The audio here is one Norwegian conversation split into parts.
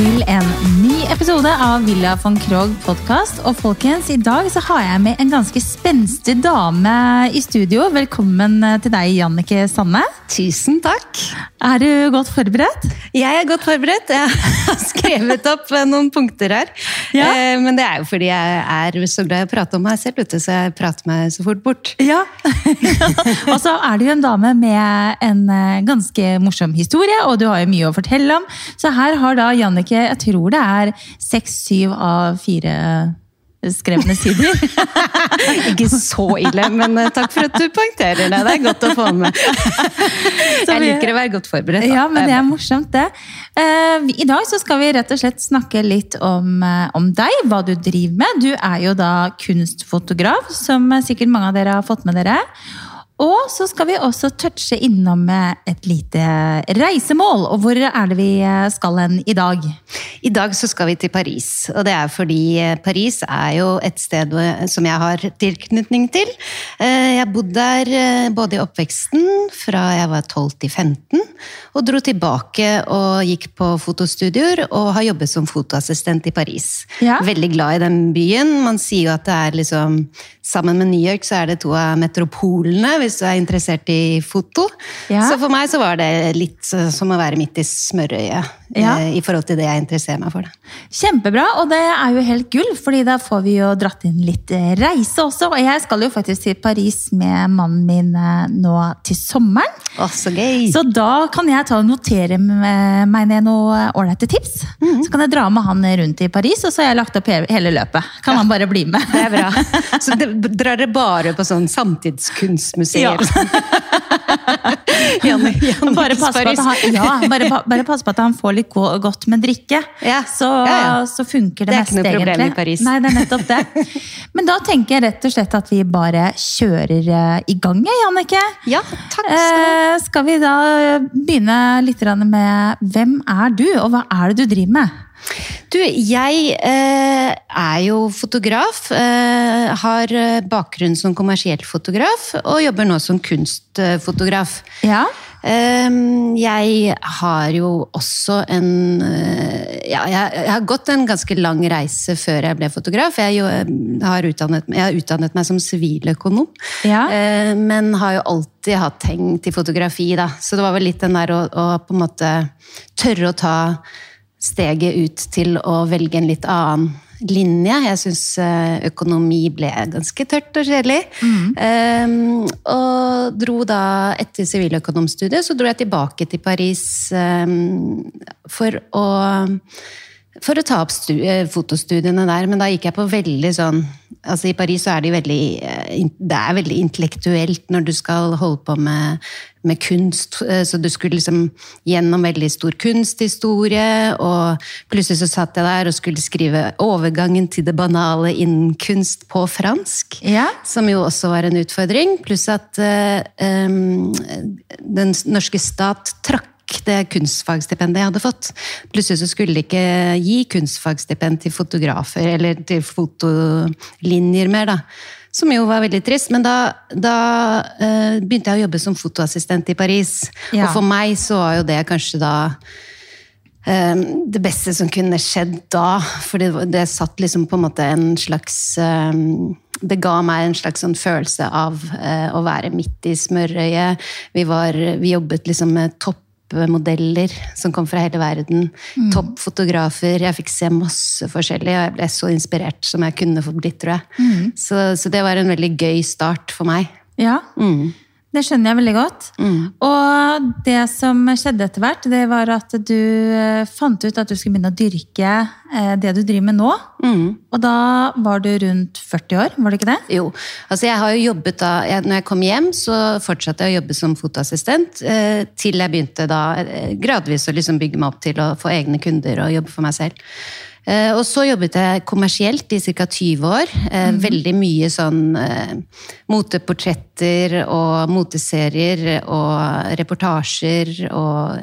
til en ny episode av Villa von Krogh podkast. Og folkens, i dag så har jeg med en ganske spenstig dame i studio. Velkommen til deg, Jannike Sanne. Tusen takk. Er du godt forberedt? Jeg er godt forberedt. Jeg har skrevet opp noen punkter her. Ja. Eh, Men det er jo fordi jeg er så glad i å prate om meg selv, ute, så jeg prater meg så fort bort. Ja. og så er du jo en dame med en eh, ganske morsom historie, og du har jo mye å fortelle om. Så her har da Jannike, jeg tror det er seks-syv av fire skrevne sider. Ikke så ille, men eh, takk for at du poengterer det. Det er godt å få med. Jeg liker å være godt forberedt. da. Ja, men det er morsomt, det. Eh, I dag så skal vi rett og slett snakke litt om, eh, om deg, hva du driver med. Du er jo da kunstfotograf, som sikkert mange av dere har fått med dere. Og så skal vi også touche innom eh, et lite reisemål. Og hvor er det vi eh, skal hen i dag? I dag så skal vi til Paris, og det er fordi eh, Paris er jo et sted som jeg har tilknytning til. Jeg bodde der både i oppveksten, fra jeg var 12 til 15, og dro tilbake og gikk på fotostudioer og har jobbet som fotoassistent i Paris. Ja. Veldig glad i den byen. Man sier jo at det er liksom Sammen med New York så er det to av metropolene, hvis du er interessert i foto. Ja. Så for meg så var det litt som å være midt i smørøyet Ja. eh, i forhold til det jeg interesserer meg for. Det. Kjempebra, og det er jo helt gull, fordi da får vi jo dratt inn litt eh, reise også. Og jeg skal jo faktisk til Paris med mannen min eh, nå til sommeren. Å, så gøy! Så da kan jeg ta og notere meg ned noen ålreite tips. Mhm. Så kan jeg dra med han rundt i Paris, og så har jeg lagt opp hele løpet. Kan han bare bli med. det er bra. Så det, drar dere bare på sånn samtidskunstmuseer? Janne, Jannikes Bare pass, han, ja, bare, bare pass på at han får litt godt med drikke. Ja. Så, Ja, så funker det, Det er ikke noe problem i. Paris. Nei, det er nettopp det. Men da tenker jeg rett og slett at vi bare kjører eh, i gang, jeg, Jannicke. Ja, takk skal. Eh, skal vi da begynne litt med hvem er du, og hva er det du driver med? Du, jeg eh, er jo fotograf. Eh, har eh, bakgrunn som kommersiell fotograf, og jobber nå som kunstfotograf. Ja, Eh, jeg har jo også en eh, Ja, jeg, har gått en ganske lang reise før jeg ble fotograf. Jeg, eh, har utdannet, jeg har utdannet meg som siviløkonom, Ja. eh, men har jo alltid hatt heng til fotografi, da. Så det var vel litt den der å, å på en måte tørre å ta steget ut til å velge en litt annen linje. Jeg syns økonomi ble ganske tørt og kjedelig. Um, og dro da, etter siviløkonomstudiet, så dro jeg tilbake til Paris um, for å for å ta opp eh, fotostudiene der, men da gikk jeg på veldig sånn altså I Paris så er det veldig eh, det er veldig intellektuelt når du skal holde på med, med kunst. eh, Så du skulle liksom gjennom veldig stor kunsthistorie, og plutselig så satt jeg der og skulle skrive 'Overgangen til det banale innen kunst' på fransk. Ja. Som jo også var en utfordring. Pluss at em, den norske stat trakk det kunstfagstipendet jeg hadde fått. Plutselig så skulle de ikke gi kunstfagstipend til fotografer eller til fotolinjer mer, da. Som jo var veldig trist. Men da, da uh, begynte jeg å jobbe som fotoassistent i Paris. Ja. Og for meg så var jo det kanskje da eh, det beste som kunne skjedd da. For det, det satt liksom på en måte en slags eh, Det ga meg en slags sånn følelse av å være midt i smørøyet. Vi, var, vi jobbet liksom med toppmodeller som kom fra hele verden. Mm. Toppfotografer. Jeg fikk se masse forskjellig, og jeg ble så inspirert som jeg kunne få blitt, tror jeg. Så, så det var en veldig gøy start for meg. Ja, det skjønner jeg veldig godt. Og det som skjedde etter hvert, det var at du eh, fant ut at du skulle begynne å dyrke eh, det du driver med nå. Og da var du rundt 40 år, var det ikke det? Jo, altså jeg har jo jobbet da, jeg, når jeg kom hjem så fortsatte jeg å jobbe som fotoassistent, eh, til jeg begynte da gradvis å liksom bygge meg opp til å få egne kunder og jobbe for meg selv. Eh, og så jobbet jeg kommersielt i ca. 20 år. Mm. Veldig mye sånn eh, moteportretter og moteserier og reportasjer og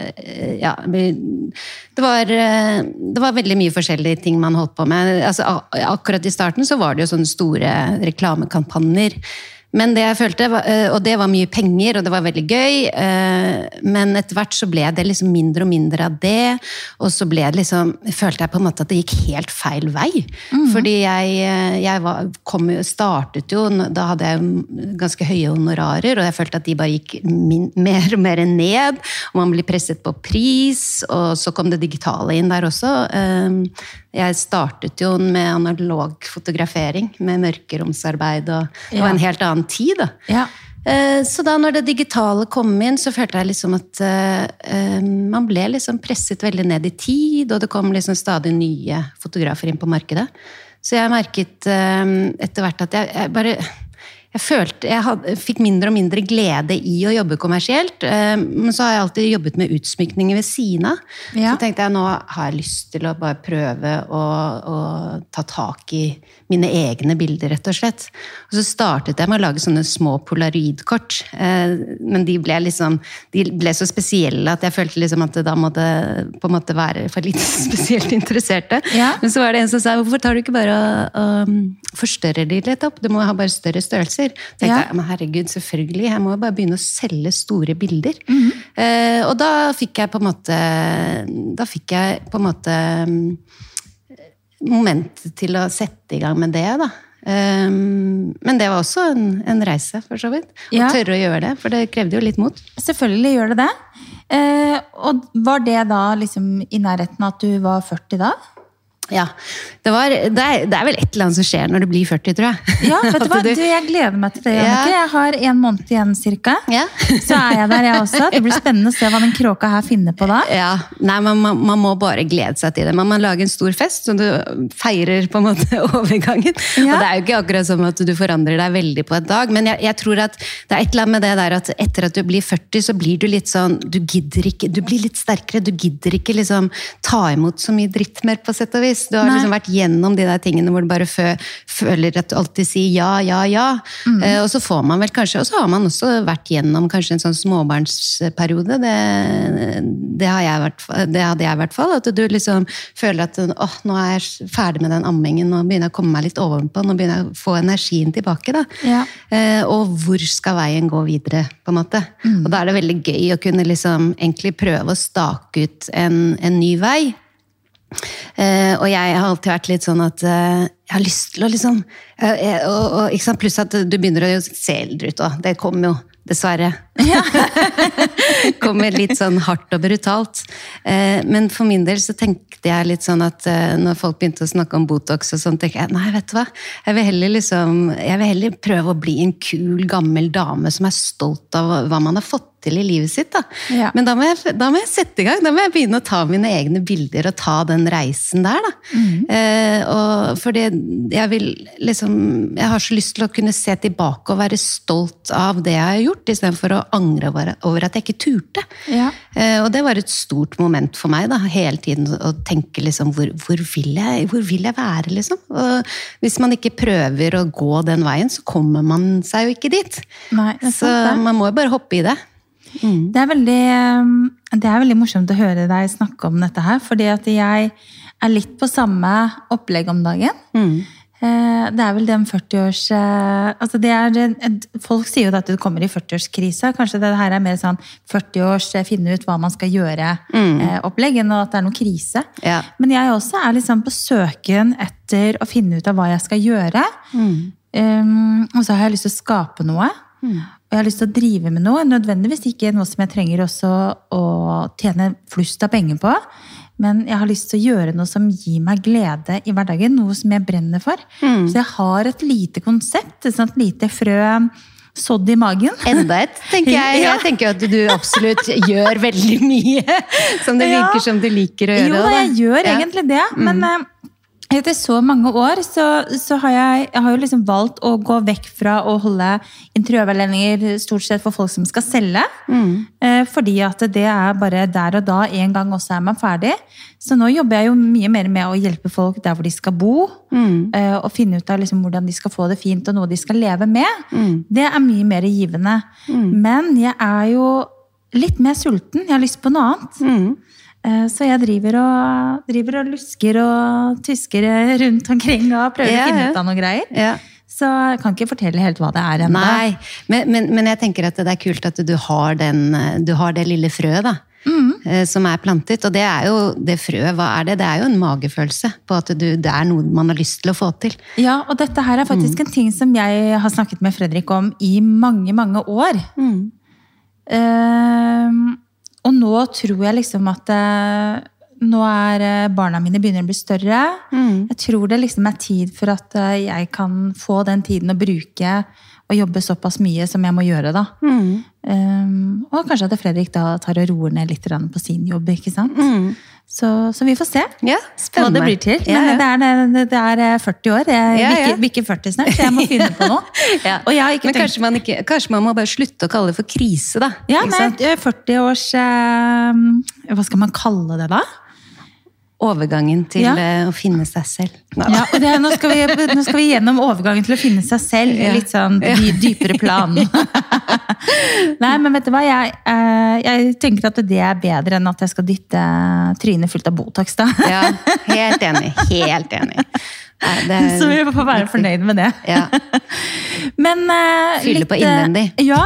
ja det var, det var veldig mye forskjellige ting man holdt på med. Altså, akkurat i starten så var det jo sånne store reklamekampanjer. Men det jeg følte, eh, og det var mye penger, og det var veldig gøy, eh, men etter hvert så ble det liksom mindre og mindre av det. Og så ble det liksom, følte jeg på en måte at det gikk helt feil vei. Fordi jeg, eh, jeg var, kom, startet jo, da hadde jeg ganske høye honorarer, og jeg følte at de bare gikk min, mer og mer ned. Og man blir presset på pris, og så kom det digitale inn der også. Jeg startet jo med analog fotografering, med mørkeromsarbeid, og det var en helt annen tid. da. Ja. Eh, Så da når det digitale kom inn, så følte jeg liksom at eh, man ble liksom presset veldig ned i tid, og det kom liksom stadig nye fotografer inn på markedet. Så jeg merket uh, etter hvert at jeg, jeg bare jeg følte, jeg had, fikk mindre og mindre glede i å jobbe kommersielt. Men så har jeg alltid jobbet med utsmykninger ved siden av. Ja. Så tenkte jeg nå har jeg lyst til å bare prøve å, å ta tak i mine egne bilder, rett og slett. Og så startet jeg med å lage sånne små polaroidkort. eh, Men de ble liksom de ble så spesielle at jeg følte liksom at da måtte på en måte være for litt spesielt interesserte. Ja. Men så var det en som sa hvorfor tar du ikke bare og, og forstørrer de litt opp? Du må ha bare større størrelser. tenkte Ja. jeg, men herregud, selvfølgelig, jeg må jo bare begynne å selge store bilder. Mhm. eh, og da fikk jeg på en måte Da fikk jeg på en måte momentet til å sette i gang med det, da. Um, men det var også en, en reise, for så vidt. Å Ja. tørre å gjøre det, for det krevde jo litt mot. Selvfølgelig gjør det det. Uh, og var det da liksom i nærheten at du var 40 da? Ja, det, var, det, er, det er vel et eller annet som skjer når du blir 40, tror jeg. Ja, vet du hva? Du, jeg gleder meg til det, Janneke. Jeg har en måned igjen cirka. Ja. Så er jeg der, jeg også. Det blir spennende å se hva den kråka her finner på da. Ja, nei, man, man, man må bare glede seg til det. Man må lage en stor fest, så du feirer på en måte overgangen. Ja. Og det er jo ikke akkurat som at du forandrer deg veldig på et dag, men jeg, jeg tror at det er et eller annet med det der at etter at du blir 40, så blir du litt sånn Du gidder ikke, du blir litt sterkere. Du gidder ikke liksom ta imot så mye dritt mer, på sett og vis. Du har liksom vært gjennom de der tingene hvor du bare føler at du alltid sier ja, ja, ja. Eh, og så får man vel kanskje Og så har man også vært gjennom kanskje en sånn småbarnsperiode. Det, det, har jeg, det hadde jeg i hvert fall. At du liksom føler at åh, nå er jeg ferdig med den ammingen, nå begynner jeg å komme meg litt ovenpå, nå begynner jeg å få energien tilbake. da. Ja. Eh, og hvor skal veien gå videre, på en måte. Og da er det veldig gøy å kunne liksom egentlig prøve å stake ut en, en ny vei. Eh, og jeg har alltid vært litt sånn at uh, jeg har lyst til å liksom uh, og, og. Pluss at du begynner å se eldre ut òg. Det kommer jo, dessverre. kommer litt sånn hardt og brutalt. Eh, men for min del så tenkte jeg litt sånn at eh, når folk begynte å snakke om Botox og sånn, tenker jeg nei, vet du hva. Jeg vil heller liksom Jeg vil heller prøve å bli en kul, gammel dame som er stolt av hva man har fått til i livet sitt. da. Ja. Men da må, jeg, da må jeg sette i gang. Da må jeg begynne å ta mine egne bilder og ta den reisen der. da. Eh, og fordi jeg vil liksom Jeg har så lyst til å kunne se tilbake og være stolt av det jeg har gjort, istedenfor å angre over, over at jeg ikke turte. Ja. Eh, og det var et stort moment for meg, da, hele tiden å tenke liksom hvor, hvor, vil jeg, hvor vil jeg være, liksom? Og hvis man ikke prøver å gå den veien, så kommer man seg jo ikke dit. Nei, så man må jo bare hoppe i det. Det er, veldig, um, det er veldig morsomt å høre deg snakke om dette her, fordi at jeg er litt på samme opplegg om dagen. Eh, Det er vel den 40-års eh, altså det er, Folk sier jo at du kommer i 40-årskrisa. Kanskje det her er mer sånn 40-års eh, finne ut hva man skal gjøre-opplegg, enn at det er noen krise. Ja. Men jeg også er liksom på søken etter å finne ut av hva jeg skal gjøre. Um, og så har jeg lyst til å skape noe. Og jeg har lyst til å drive med noe. Nødvendigvis ikke noe som jeg trenger også å tjene flust av penger på. Men jeg har lyst til å gjøre noe som gir meg glede i hverdagen. Noe som jeg brenner for. Så jeg har et lite konsept, et sånt lite frø sådd i magen. Enda et, tenker jeg. Jeg tenker at du absolutt gjør veldig mye som det Ja. som du liker å gjøre. Jo, jeg gjør Ja. egentlig det. Men eh, etter så mange år så, så har jeg, jeg har jo liksom valgt å gå vekk fra å holde interiørveiledninger stort sett for folk som skal selge. Eh, fordi at det er bare der og da, en gang også er man ferdig. Så nå jobber jeg jo mye mer med å hjelpe folk der hvor de skal bo. eh, og finne ut av liksom hvordan de skal få det fint, og noe de skal leve med. Det er mye mer givende. Men jeg er jo litt mer sulten. Jeg har lyst på noe annet. Eh, Så jeg driver og, driver og lusker og tysker rundt omkring og prøver Ja, å finne ut av noen greier. Ja. så jeg kan ikke fortelle helt hva det er ennå. Men, men, men jeg tenker at det er kult at du har, den, du har det lille frøet, da. Mm. Som er plantet. Og det er jo det frøet, hva er det? Det er jo en magefølelse på at du, det er noe man har lyst til å få til. Ja, og dette her er faktisk en ting som jeg har snakket med Fredrik om i mange, mange år. Ehm, og nå tror jeg liksom at eh, nå er eh, barna mine begynner å bli større. Jeg tror det liksom er tid for at eh, jeg kan få den tiden å bruke og jobbe såpass mye som jeg må gjøre, da. Ehm, og kanskje at Fredrik da tar og roer ned litt på sin jobb, ikke sant. Så, så vi får se Ja, hva det blir til. Ja, Men ja. Det, er, det er eh, 40 år. Jeg Ja, ja. bikker, bikker 40 snart, så jeg må finne på noe. Ja. Og jeg har ikke Men tenkt kanskje man, ikke, kanskje man må bare slutte å kalle det for krise, da. Ja, er 40 års eh, Hva skal man kalle det, da? Overgangen til Ja. eh, å finne seg selv. Nei, Ja, det, nå, skal vi, nå skal vi gjennom overgangen til å finne seg selv. Ja. Litt sånn dy, dypere plan. Nei, men vet du hva? Jeg, eh, jeg tenker at det er bedre enn at jeg skal dytte trynet fullt av Botox. da. Ja, helt enig. Helt enig. Nei, er Så vi får være fornøyd med det. Ja. Men uh, Fylle litt, på innvendig. Ja,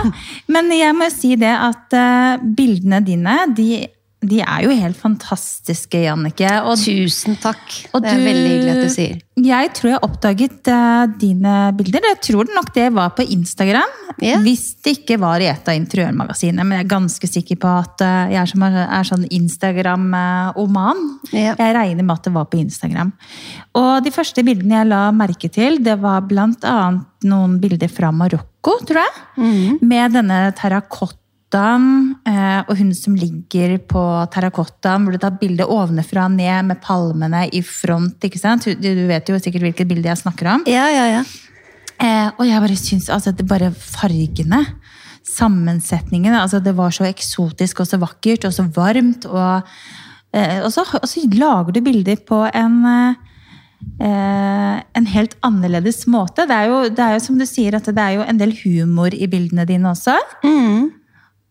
men jeg må jo si det at uh, bildene dine, de, de er jo helt fantastiske, Jannicke. Og Tusen takk. Det er du- veldig hyggelig at du sier. jeg tror jeg oppdaget uh, dine bilder. Jeg tror nok det var på Instagram. Yeah. Hvis det ikke var i et av interiørmagasinene. Men jeg er ganske sikker på at uh, jeg er, som er, sånn Instagram-oman. Yeah. Jeg regner med at det var på Instagram. Og de første bildene jeg la merke til, det var blant annet noen bilder fra Marokko, tror jeg. Mm. Med denne terrakottaen, eh, og hun som ligger på terrakottaen, hvor du tar bilde ovenfra og ned med palmene i front. ikke sant? Du, vet jo sikkert hvilket bilde jeg snakker om. Ja, ja, ja. Eh, og jeg bare syns altså, det bare fargene, sammensetningen altså Det var så eksotisk og så vakkert og så varmt. Og, eh, og, så, og så lager du bilder på en eh, en helt annerledes måte. Det er, jo, det er jo som du sier, at det er jo en del humor i bildene dine også. Mm.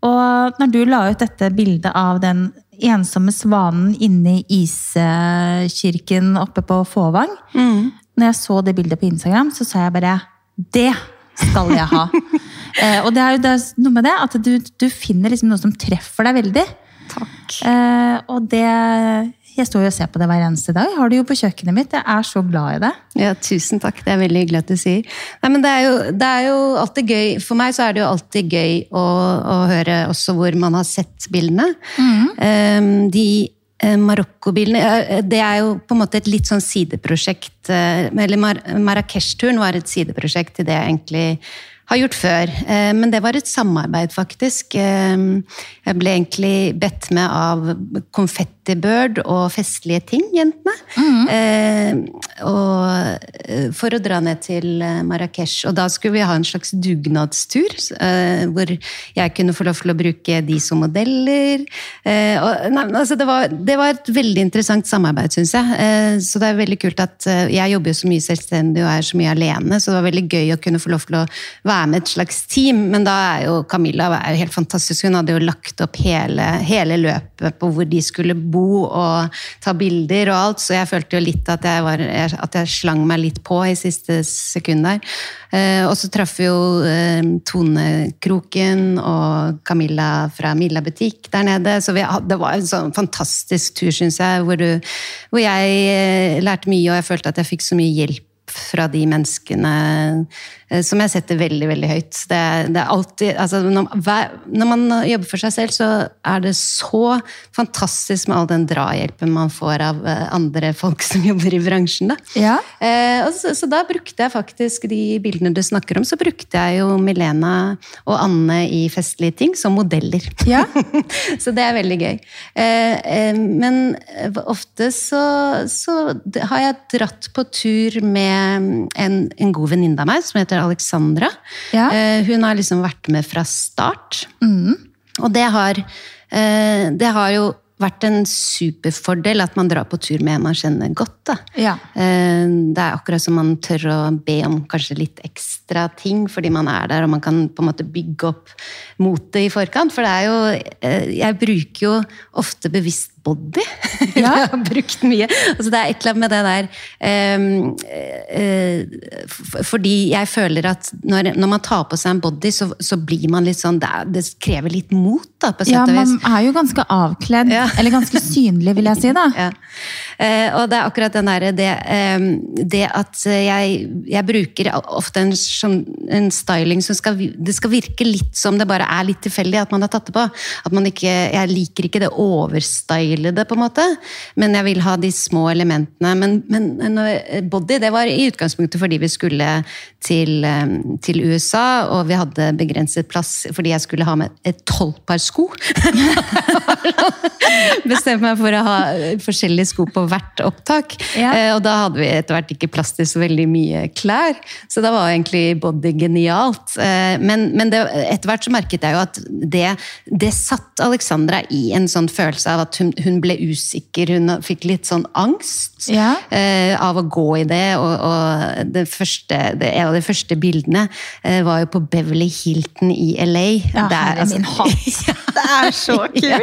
Og når du la ut dette bildet av den ensomme svanen inne i iskirken oppe på Fåvang Mm. Når jeg så det bildet på Instagram, så sa jeg bare Det skal jeg ha! eh, og det er jo det er noe med det at du, du finner liksom noe som treffer deg veldig. Takk. Eh, og det Jeg står jo og ser på det hver eneste dag. Jeg har det jo på kjøkkenet mitt. Jeg er så glad i det. Ja, tusen takk. Det er veldig hyggelig at du sier. Nei, men det er, jo, det er jo alltid gøy. For meg så er det jo alltid gøy å, å høre også hvor man har sett bildene. Um, de eh, Marokko-bildene eh, Det er jo på en måte et litt sånn sideprosjekt. eh, Eller Mar Marrakech-turen var et sideprosjekt til det jeg egentlig har gjort før. Men det var et samarbeid, faktisk. Eh, Jeg ble egentlig bedt med av Confetti-Bird og Festlige ting, jentene. Eh, Og eh, for å dra ned til eh, Marrakech. Og da skulle vi ha en slags dugnadstur, eh, hvor jeg kunne få lov til å bruke de som modeller. Eh, Og, nei, altså, det, var, det var et veldig interessant samarbeid, syns jeg. Eh, Så det er veldig kult at jeg jobber jo så mye selvstendig og er så mye alene, så det var veldig gøy å kunne få lov til å være med et slags team. Men da er jo Camilla er jo helt fantastisk. Hun hadde jo lagt opp hele, hele løpet på hvor de skulle bo og ta bilder og alt, så jeg følte jo litt at jeg, var, at jeg slang meg litt på i siste sekund der. Eh, og så traff vi jo eh, Tone Kroken og Camilla fra Milla butikk der nede, så vi, det var en sånn fantastisk tur, syns jeg, hvor, du, hvor jeg eh, lærte mye, og jeg følte at jeg fikk så mye hjelp fra de menneskene som jeg setter veldig veldig høyt. Det, det er alltid, altså når, når man jobber for seg selv, så er det så fantastisk med all den drahjelpen man får av eh, andre folk som jobber i bransjen. Da. Ja. Eh, så, så da brukte jeg faktisk de bildene du snakker om, så brukte jeg jo Milena og Anne i Festlige ting som modeller. Ja. så det er veldig gøy. Eh, eh, men eh, ofte så, så har jeg dratt på tur med en, en god venninne av meg som heter Alexandra. Ja. Eh, hun har liksom vært med fra start. Mm. Og det har, eh, det har jo vært en superfordel at man drar på tur med en man kjenner godt. Ja. Eh, Det er akkurat som man tør å be om kanskje litt ekstra ting fordi man er der, og man kan på en måte bygge opp motet i forkant. For det er jo Jeg bruker jo ofte bevisst body. Ja. jeg har brukt mye. Altså, det er et eller annet med det der um, uh, Fordi jeg føler at når, når man tar på seg en body, så, så blir man litt sånn Det, det krever litt mot, da, på sett Ja, og vis. man er jo ganske avkledd. Ja. Eller ganske synlig, vil jeg si. da. Ja. Uh, og det er akkurat den derre det, um, det at jeg, jeg bruker ofte en, sånn- en styling som skal Det skal virke litt som det bare er litt tilfeldig at man har tatt det på. At man ikke, jeg liker ikke det overstylede, på en måte. Men jeg vil ha de små elementene. Men, men body, det var i utgangspunktet fordi vi skulle til, eh, til USA, og vi hadde begrenset plass fordi jeg skulle ha med et tolv par sko. Bestemte meg for å ha forskjellige sko på hvert opptak. Ja. Eh, Og da hadde vi etter hvert ikke plass til så veldig mye klær. Så da var egentlig body genialt. Eh, Men, men det, etter hvert så merket jeg jo at det, det satt Alexandra i en sånn følelse av at hun, hun ble usikker. Hun fikk litt sånn angst Ja. eh, av å gå i det. Og, og det første, det, en av de første bildene eh, var jo på Beverly Hilton i LA. Ja, Det er, min hatt. Det er så kult! ja,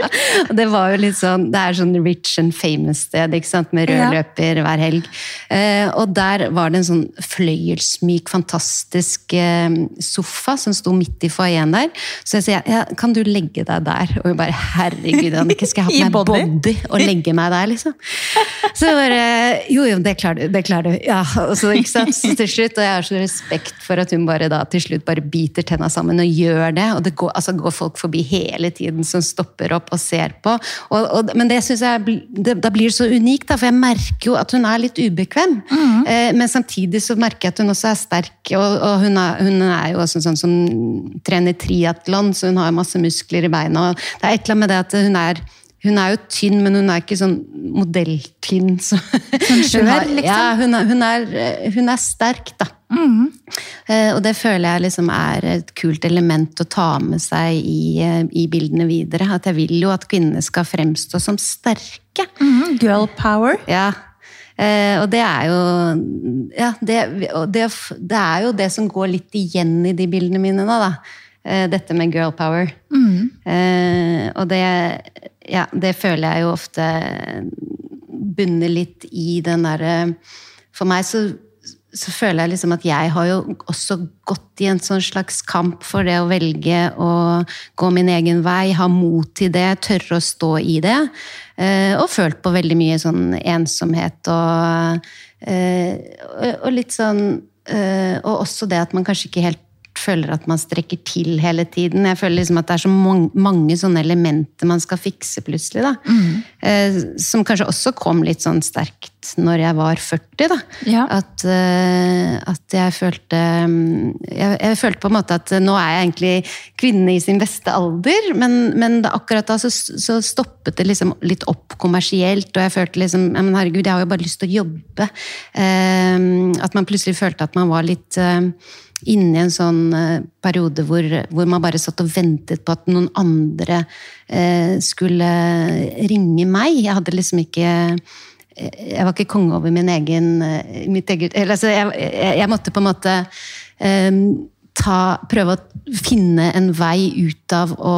og det var jo litt sånn, det er sånn rich and famous sted, ikke sant? med rød løper hver helg. Eh, og der var det en sånn fløyelsmyk, fantastisk eh, sofa som sto midt i foajeen der. Så jeg sier ja, kan du legge deg der? Og hun bare herregud, Annike, skal jeg ha på meg body? Body og legge meg der, liksom? Så jeg bare jo, jo, det klarer du. det klarer du. Ja, og så, ikke sant? så til slutt, og jeg har så respekt for at hun bare da til slutt bare biter tenna sammen og gjør det. Og det går, altså, går folk forbi hele tiden som stopper opp og ser på. Og, og, men det synes jeg det, da blir det så unikt, da, for jeg merker jo at hun er litt ubekvem. Eh, men samtidig så merker jeg at hun også er sterk, og, og hun, er, hun er jo også sånn som trener triatlon, så hun har masse muskler i beina. og Det er et eller annet med det at hun er hun er jo tynn, men hun er ikke sånn modelltynn. Så. Sånn skjør, liksom? Ja, hun er, hun, er, hun er sterk, da. Mm. Og det føler jeg liksom er et kult element å ta med seg i, eh, i bildene videre. At jeg vil jo at kvinnene skal fremstå som sterke. Mm. Girl power. Ja. Eh, og det er jo ja, det, det, det er jo det som går litt igjen i de bildene mine nå, da. Eh, dette med girl power. Eh, og det, ja, det føler jeg jo ofte bunner litt i den derre For meg så, så føler jeg liksom at jeg har jo også gått i en sånn slags kamp for det å velge å gå min egen vei, ha mot til det, tørre å stå i det. Eh, og følt på veldig mye sånn ensomhet og, eh, og, litt sånn eh, Og også det at man kanskje ikke helt føler at man strekker til hele tiden. Jeg føler liksom at det er så mange, mange sånne elementer man skal fikse plutselig. da. Eh, som kanskje også kom litt sånn sterkt når jeg var 40. da. Ja. At, eh, at jeg følte mm, jeg, jeg følte på en måte at nå er jeg egentlig kvinne i sin beste alder, men, men da, akkurat da så, så stoppet det liksom litt opp kommersielt, og jeg følte liksom ja, men herregud, jeg har jo bare lyst til å jobbe. Eh, at man plutselig følte at man var litt eh, inne i en sånn eh, periode hvor, hvor man bare satt og ventet på at noen andre eh, skulle ringe meg. Jeg hadde liksom ikke eh, Jeg var ikke konge over min egen, mitt eget altså, jeg, jeg, måtte på en måte eh, ta, prøve å finne en vei ut av å,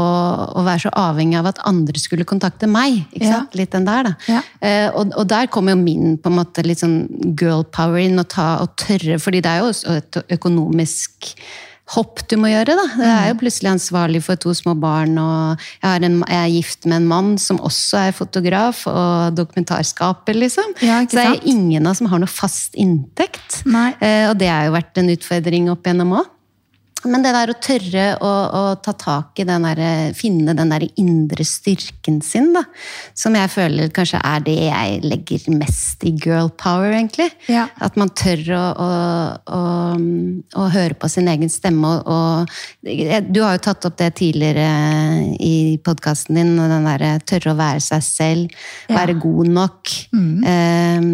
å være så avhengig av at andre skulle kontakte meg. Ikke Ja. sant? Litt den der, da. Ja. Eh, og, og der kommer jo min på en måte litt sånn girl power inn, og, ta, og tørre, fordi det er jo også et økonomisk hopp du må gjøre. da. Jeg er jo plutselig ansvarlig for to små barn, og jeg, en, jeg er gift med en mann som også er fotograf og dokumentarskaper, liksom. Ja, Så det er ingen av oss som har noe fast inntekt. Nei. Eh, og det har jo vært en utfordring opp igjennom òg. Men det der å tørre å, å ta tak i den der, finne den der indre styrken sin, da. Som jeg føler kanskje er det jeg legger mest i girl power, egentlig. Ja. At man tør å, å, å, høre på sin egen stemme. Og, du har jo tatt opp det tidligere i podkasten din, og den derre tørre å være seg selv. Ja. Være god nok. Eh,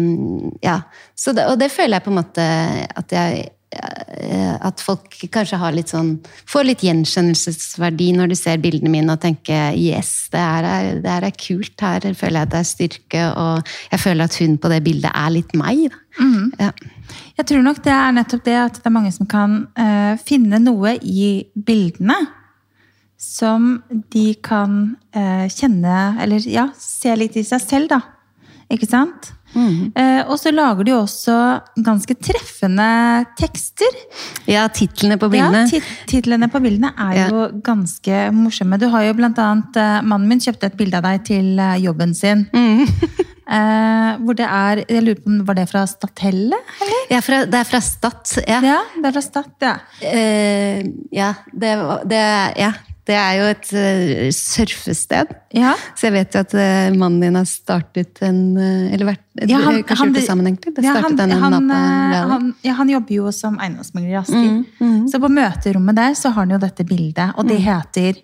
ja. Så det, og det føler jeg på en måte at jeg at folk kanskje har litt sånn får litt gjenkjennelsesverdi når de ser bildene mine og tenker yes, det her er, det her er kult. Her føler jeg at det er styrke, og jeg føler at hun på det bildet er litt meg. Da. Ja. Jeg tror nok det er nettopp det at det er mange som kan uh, finne noe i bildene som de kan uh, kjenne, eller ja, se litt i seg selv, da. Ikke sant? Eh, og så lager de også ganske treffende tekster. Ja, titlene på bildene. Ja, tit titlene på bildene er jo ganske morsomme. Du har jo blant annet eh, Mannen min kjøpte et bilde av deg til eh, jobben sin. eh, hvor det er Jeg lurer på om Var det fra Statelle? Eller? Ja, fra, det er fra Stad. Ja. Ja, det er fra Stat, ja. Eh, ja, det, det, ja, det er jo et uh, surfested. Ja. Så jeg vet jo at uh, mannen din har startet en eh, Eller vært Ja, han- Kanskje gjort det sammen, egentlig? Det Ja, startet han, en han, han, ja, han jobber jo som eiendomsmegler i Asker. Mm, Så på møterommet der så har han jo dette bildet, og det heter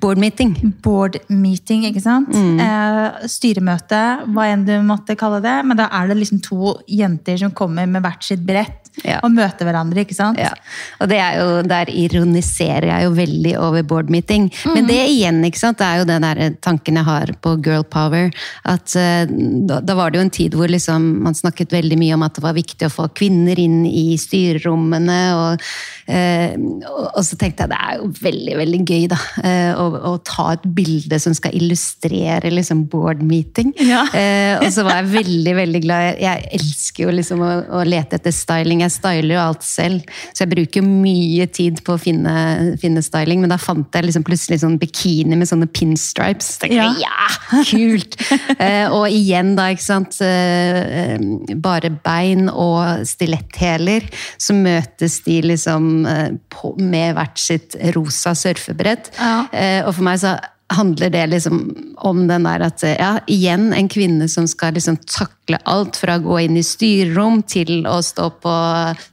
Board meeting. board meeting, ikke sant? Mm. Eh, styremøte, hva enn du måtte kalle det. Men da er det liksom to jenter som kommer med hvert sitt brett Ja. og møte hverandre, ikke sant? Ja, og det er jo, Der ironiserer jeg jo veldig over board meeting. Men det igjen, ikke sant, det er jo den der tanken jeg har på girl power. at eh, da, da var det jo en tid hvor liksom man snakket veldig mye om at det var viktig å få kvinner inn i styrerommene. Og, eh, og, og så tenkte jeg det er jo veldig veldig gøy da, eh, å, å ta et bilde som skal illustrere liksom board meeting. Ja. Og så var jeg veldig veldig glad. Jeg, jeg elsker jo liksom å, å lete etter styling. Jeg styler jo alt selv, så jeg bruker mye tid på å finne, finne styling. Men da fant jeg liksom plutselig sånn bikini med sånne pinstripes. Så tenkte jeg, ja, kult! eh, og igjen da, ikke sant. Eh, eh, bare bein og stiletthæler. Så møtes de liksom på, med hvert sitt rosa surfebrett. Ja. Og for meg så handler det liksom om den der at ja, igjen en kvinne som skal liksom takle alt fra å gå inn i styrerom til å stå på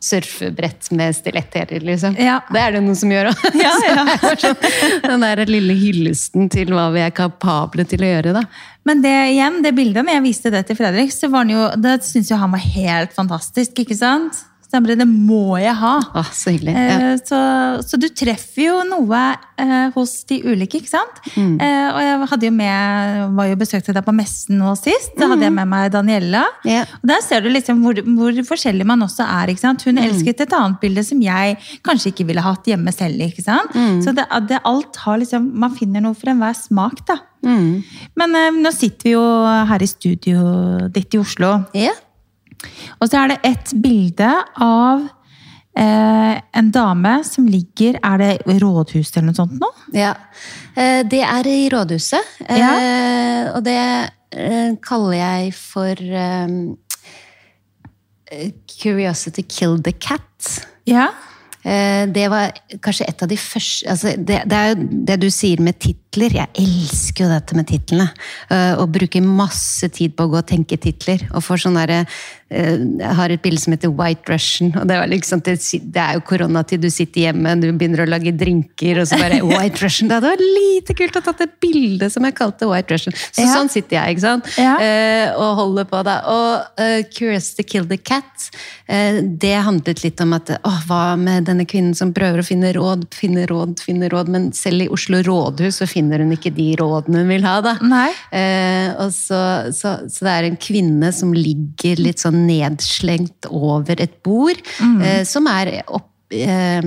surfebrett med stiletthæler, liksom. Ja. Det er det noen som gjør òg. Ja, ja. den der lille hyllesten til hva vi er kapable til å gjøre, da. Men det igjen, det bildet, når jeg viste det til Fredrik, så var han jo, det syntes jo han var helt fantastisk, ikke sant? Så jeg bare, det må jeg ha. Ah, så hyggelig. Ja. Eh, Så, så du treffer jo noe eh, hos de ulike, ikke sant? Mm. Eh, og jeg hadde jo med, var jo besøkte deg på messen nå sist. Da hadde jeg med meg Daniela. Yeah. Og der ser du liksom hvor, hvor forskjellig man også er. ikke sant? Mm. Hun elsket et annet bilde som jeg kanskje ikke ville hatt hjemme selv. ikke sant? Mm. Så det, det, alt har liksom, man finner noe for enhver smak. da. Mm. Men eh, nå sitter vi jo her i studio ditt i Oslo. Ja. Og så er det et bilde av eh, en dame som ligger Er det rådhuset eller noe sånt nå? Ja. Eh, Det er i rådhuset. Ja. Eh, Og det eh, kaller jeg for eh, Curiosity killed the cat. Ja. Eh, Det var kanskje et av de første altså det, det er jo det du sier med titler. Jeg elsker jo dette med titlene. Eh, Og bruker masse tid på å gå og tenke titler. Og får sånn derre eh, Jeg har et bilde som heter White Russian. og Det, liksom, det, er jo koronatid, du sitter hjemme, du begynner å lage drinker, og så bare White Russian. Det hadde vært lite kult å tatt et bilde som jeg kalte White Russian. Så Ja. sånn sitter jeg, ikke sant? Ja. Eh, og holder på da. Og uh, to Kill the Cat, eh, det handlet litt om at åh, hva med denne kvinnen som prøver å finne råd, finne råd, finne råd, men selv i Oslo rådhus så finner hun ikke de rådene hun vil ha, da. Eh, og så, så, så det er en kvinne som ligger litt sånn nedslengt over et bord, eh, som er opp eh,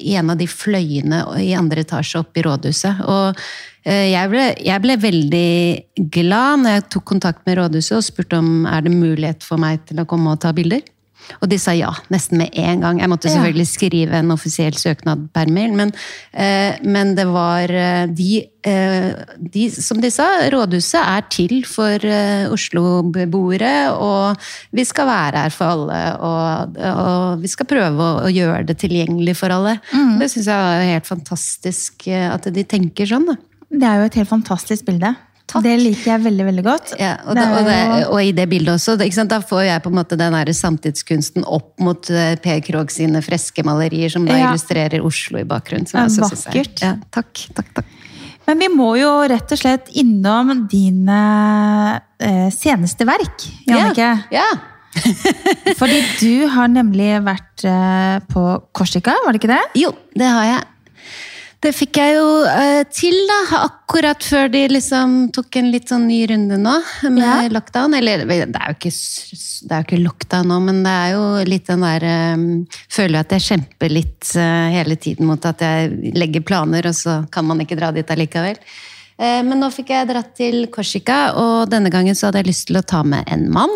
i en av de fløyene i andre etasje oppe i rådhuset. Og eh, jeg ble, jeg ble veldig glad når jeg tok kontakt med rådhuset og spurte om er det mulighet for meg til å komme og ta bilder. Og de sa ja, nesten med en gang. Jeg måtte selvfølgelig skrive en offisiell søknad per mail, men, eh, men det var eh, de, eh, de Som de sa, rådhuset er til for Oslo-beboere, og vi skal være her for alle. Og, og vi skal prøve å, å gjøre det tilgjengelig for alle. Det syns jeg er helt fantastisk at de tenker sånn. da. Det er jo et helt fantastisk bilde. Takk. Det liker jeg veldig veldig godt. Ja, og, Det og, det, og i det bildet også, sant, da får jeg på en måte den der samtidskunsten opp mot eh, Per Krogh sine freske malerier, som da Ja. illustrerer Oslo i bakgrunnen. som jeg også synes er- vakkert. Ja, takk, takk, takk. Men vi må jo rett og slett innom dine eh, seneste verk, Jannicke. Ja. Fordi du har nemlig vært eh, på Korsika, var det ikke det? Jo, det har jeg. Det fikk jeg jo eh, til, da. Akkurat før de liksom tok en litt sånn ny runde nå med Ja. lockdown. Eller det er, jo ikke, det er jo ikke lockdown nå, men det er jo litt den der um, Føler at jeg kjemper litt uh, hele tiden mot at jeg legger planer, og så kan man ikke dra dit allikevel. Eh, Men nå fikk jeg dratt til Korsika, og denne gangen så hadde jeg lyst til å ta med en mann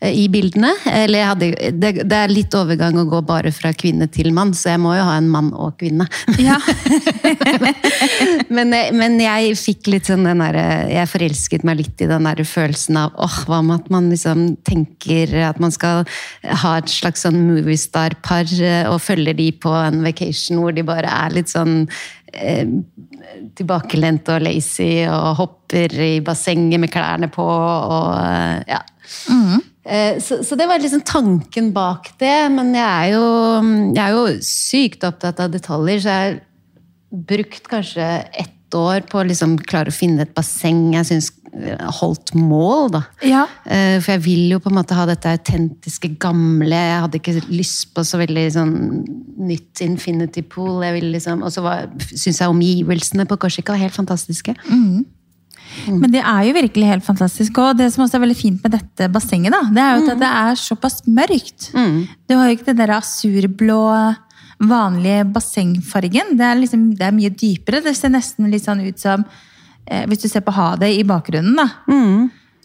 eh, i bildene. Eller jeg hadde, det, det er litt overgang å gå bare fra kvinne til mann, så jeg må jo ha en mann og kvinne. Ja. men, jeg- men jeg fikk litt sånn den derre Jeg forelsket meg litt i den der følelsen av åh, hva med at man liksom tenker at man skal ha et slags sånn moviestar-par, eh, og følger de på en vacation hvor de bare er litt sånn eh, tilbakelent og lazy og hopper i bassenget med klærne på og eh, ja. Mm. Så, så det var liksom tanken bak det, men jeg er jo, jeg er jo sykt opptatt av detaljer, så jeg har brukt kanskje ett år på å liksom klare å finne et basseng jeg syns holdt mål, da. Ja. Eh, For jeg vil jo på en måte ha dette autentiske, gamle. Jeg hadde ikke lyst på så veldig sånn nytt infinity pool. Jeg ville liksom, og så syns jeg omgivelsene på Korsika var helt fantastiske. Men det er jo virkelig helt fantastisk. Og det som også er veldig fint med dette bassenget, da, det er jo at det er såpass mørkt. Du har jo ikke den der asurblå, vanlige bassengfargen. Det er, liksom, det er mye dypere. Det ser nesten litt sånn ut som Hvis du ser på havet i bakgrunnen, da.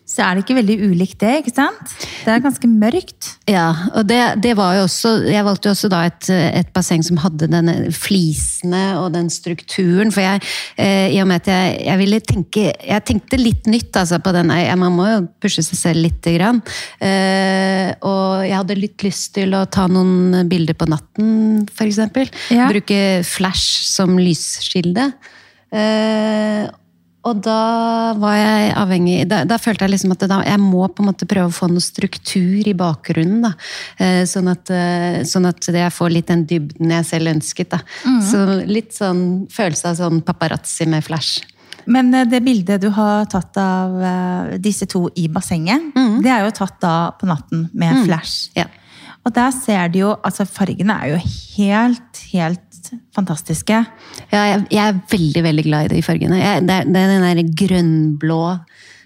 Så er det ikke veldig ulikt det, ikke sant? Det er ganske mørkt. Ja, og det, det var jo også Jeg valgte jo også da et, et basseng som hadde denne flisene og den strukturen. For jeg, eh, i og med at jeg, jeg ville tenke Jeg tenkte litt nytt altså, på den. Jeg, man må jo pushe seg selv lite grann. Eh, og jeg hadde litt lyst til å ta noen bilder på natten, f.eks. Ja. Bruke flash som lyskilde. Eh, og da var jeg avhengig Da, da følte jeg liksom at da, jeg må på en måte prøve å få noe struktur i bakgrunnen. da. Eh, sånn, at, eh, sånn at jeg får litt den dybden jeg selv ønsket. da. Så litt sånn følelse av sånn paparazzi med flash. Men eh, det bildet du har tatt av disse to i bassenget, det er jo tatt da på natten med flash. Ja. Og der ser du jo Altså, fargene er jo helt, helt fantastiske. Ja, jeg, jeg er veldig veldig glad i de fargene. Jeg, det, er, det er den der grønnblå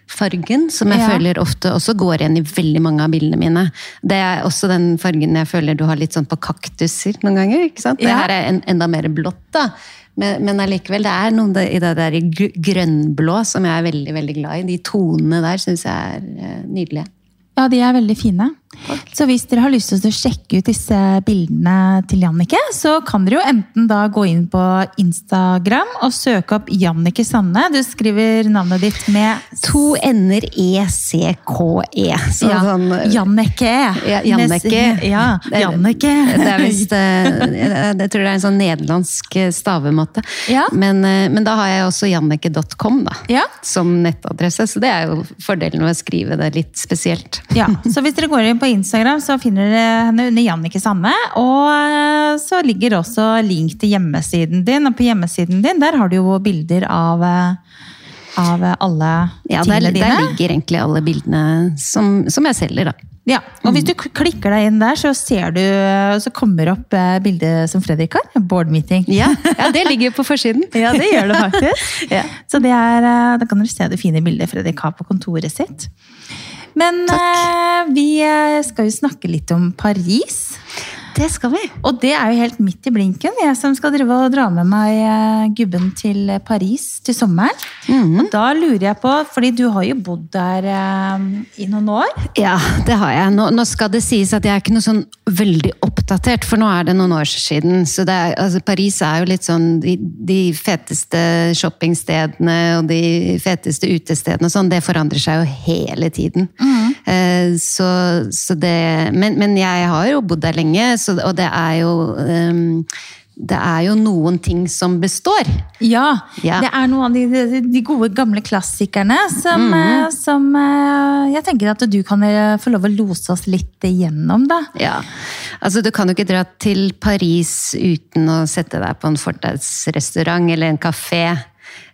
fargen som jeg Ja. føler ofte også går igjen i veldig mange av bildene mine. Det er også den fargen jeg føler du har litt sånn på kaktuser noen ganger. ikke sant? Det Ja. her er en, enda mer blått, da. Men, men allikevel, det er noe i det der grønnblå som jeg er veldig veldig glad i. De tonene der syns jeg er eh, nydelige. Ja, de er veldig fine. Så hvis dere har lyst til å sjekke ut disse bildene til Jannicke, så kan dere jo enten da gå inn på Instagram og søke opp Jannicke Sanne. Du skriver navnet ditt med To n-er e-c-k-e. Så ja, sånn, Jannicke. Ja, Jannicke. Ja, Det er- Det er visst eh, Jeg tror det er en sånn nederlandsk eh, stavemåte. Ja. Men, eh, men da har jeg også janneke.com da, Ja. som nettadresse, så det er jo fordelen med å skrive det litt spesielt. Ja, så hvis dere går inn på Instagram, så finner dere henne under Jannicke Sanne. Og eh, så ligger også link til hjemmesiden din. Og på hjemmesiden din der har du jo bilder av, eh, av alle Ja, der, tingene dine. der ligger egentlig alle bildene som, som jeg selger, da. Ja, og hvis du klikker deg inn der, så ser du, så kommer opp eh, bildet som Fredrik har. Board meeting. Ja, ja det ligger på forsiden. Ja, det gjør det faktisk. Ja. Så det er, eh, da kan dere se det fine bildet Fredrik har på kontoret sitt. Men eh, vi eh, skal jo snakke litt om Paris. Det skal vi. Og det er jo helt midt i blinken. Jeg som skal drive og dra med meg eh, gubben til Paris til sommeren. Og da lurer jeg på, fordi du har jo bodd der eh, i noen år. Ja, det har jeg. Nå, nå skal det sies at jeg er ikke noe sånn veldig oppdatert, for nå er det noen år siden. Så det er, altså Paris er jo litt sånn de, de feteste shoppingstedene og de feteste utestedene og sånn, det forandrer seg jo hele tiden. Eh, så, så det men, men jeg har jo bodd der lenge, så, og det er jo um, det er jo noen ting som består. Ja, Ja. det er noen av de, de, de gode gamle klassikerne som, eh, som eh, jeg tenker at du kan eh, få lov å lose oss litt igjennom, da. Ja, altså Du kan jo ikke dra til Paris uten å sette deg på en fortausrestaurant eller en kafé.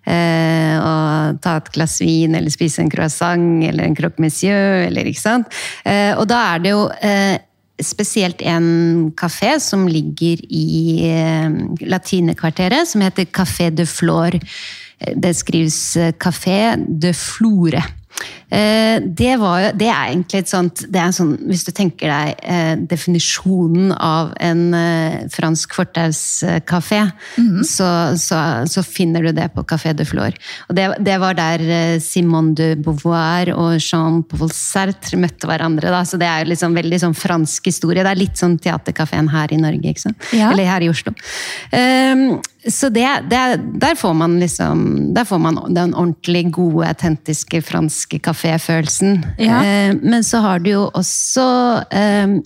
Eh, og ta et glass vin eller spise en croissant eller en croque monsieur. Eller, ikke sant? Eh, og da er det jo eh, spesielt en kafé som ligger i eh, latinekvarteret, som heter Café de Flore. Det skrives eh, Café de Flore. Eh, det, var, det, er egentlig et sånt det er sånn, Hvis du tenker deg eh, definisjonen av en eh, fransk fortauskafé, mm -hmm. så, så, så, finner du det på Café de Flore. Og det, det var der Simone de Beauvoir og Jean-Paul Sartre møtte hverandre. Da. Så det er liksom veldig sånn fransk historie. Det er litt sånn teaterkafeen her i Norge, ikke sant? Ja. eller her i Oslo. Um, så det, det, der får man liksom Der får man den ordentlig gode, autentiske franske kaféfølelsen. Ja. Eh, men så har du jo også eh,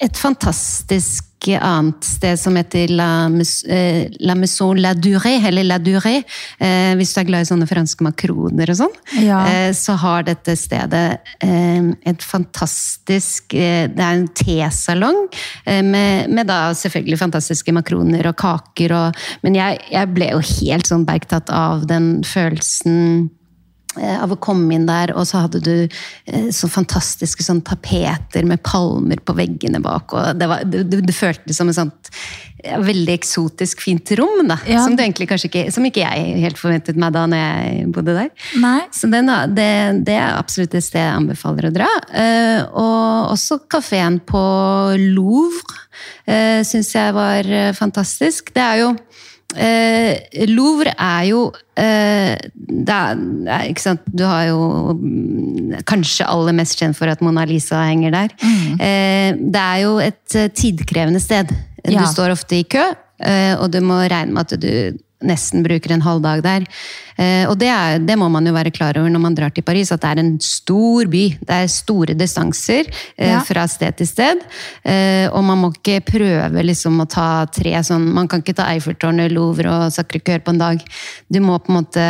et fantastisk annet sted som heter La, eh, La Maison La Durée, eller La Durée. Eh, hvis du er glad i sånne franske makroner og sånn, ja. eh, så har dette stedet eh, et fantastisk Det er en tesalong med, med, da selvfølgelig fantastiske makroner og kaker og Men jeg, jeg ble jo helt sånn bergtatt av den følelsen av å komme inn der, og så hadde du eh, så fantastiske sånn tapeter med palmer på veggene bak. og Det, var, det, det føltes som et sånt ja, veldig eksotisk, fint rom. da, ja. Som, ikke, som ikke jeg helt forventet meg da når jeg bodde der. Nei. Så den, det, det, er absolutt et sted jeg anbefaler å dra. Uh, og også kafeen på Louvre uh, syns jeg var fantastisk. Det er jo Eh, Louvre er jo eh, er, ikke sant? Du har jo mm, kanskje aller mest kjent for at Mona Lisa henger der. Mm. Eh, det er jo et eh, tidkrevende sted. Ja. Du står ofte i kø, eh, og du må regne med at du nesten bruker en halv dag der. Eh, og det, er, det, må man jo være klar over når man drar til Paris, at det er en stor by. Det er store distanser eh, ja. fra sted til sted. Eh, og man må ikke prøve liksom å ta tre sånn Man kan ikke ta Eiffeltårnet, Louvre og Sacré Coeur på en dag. Du må på en måte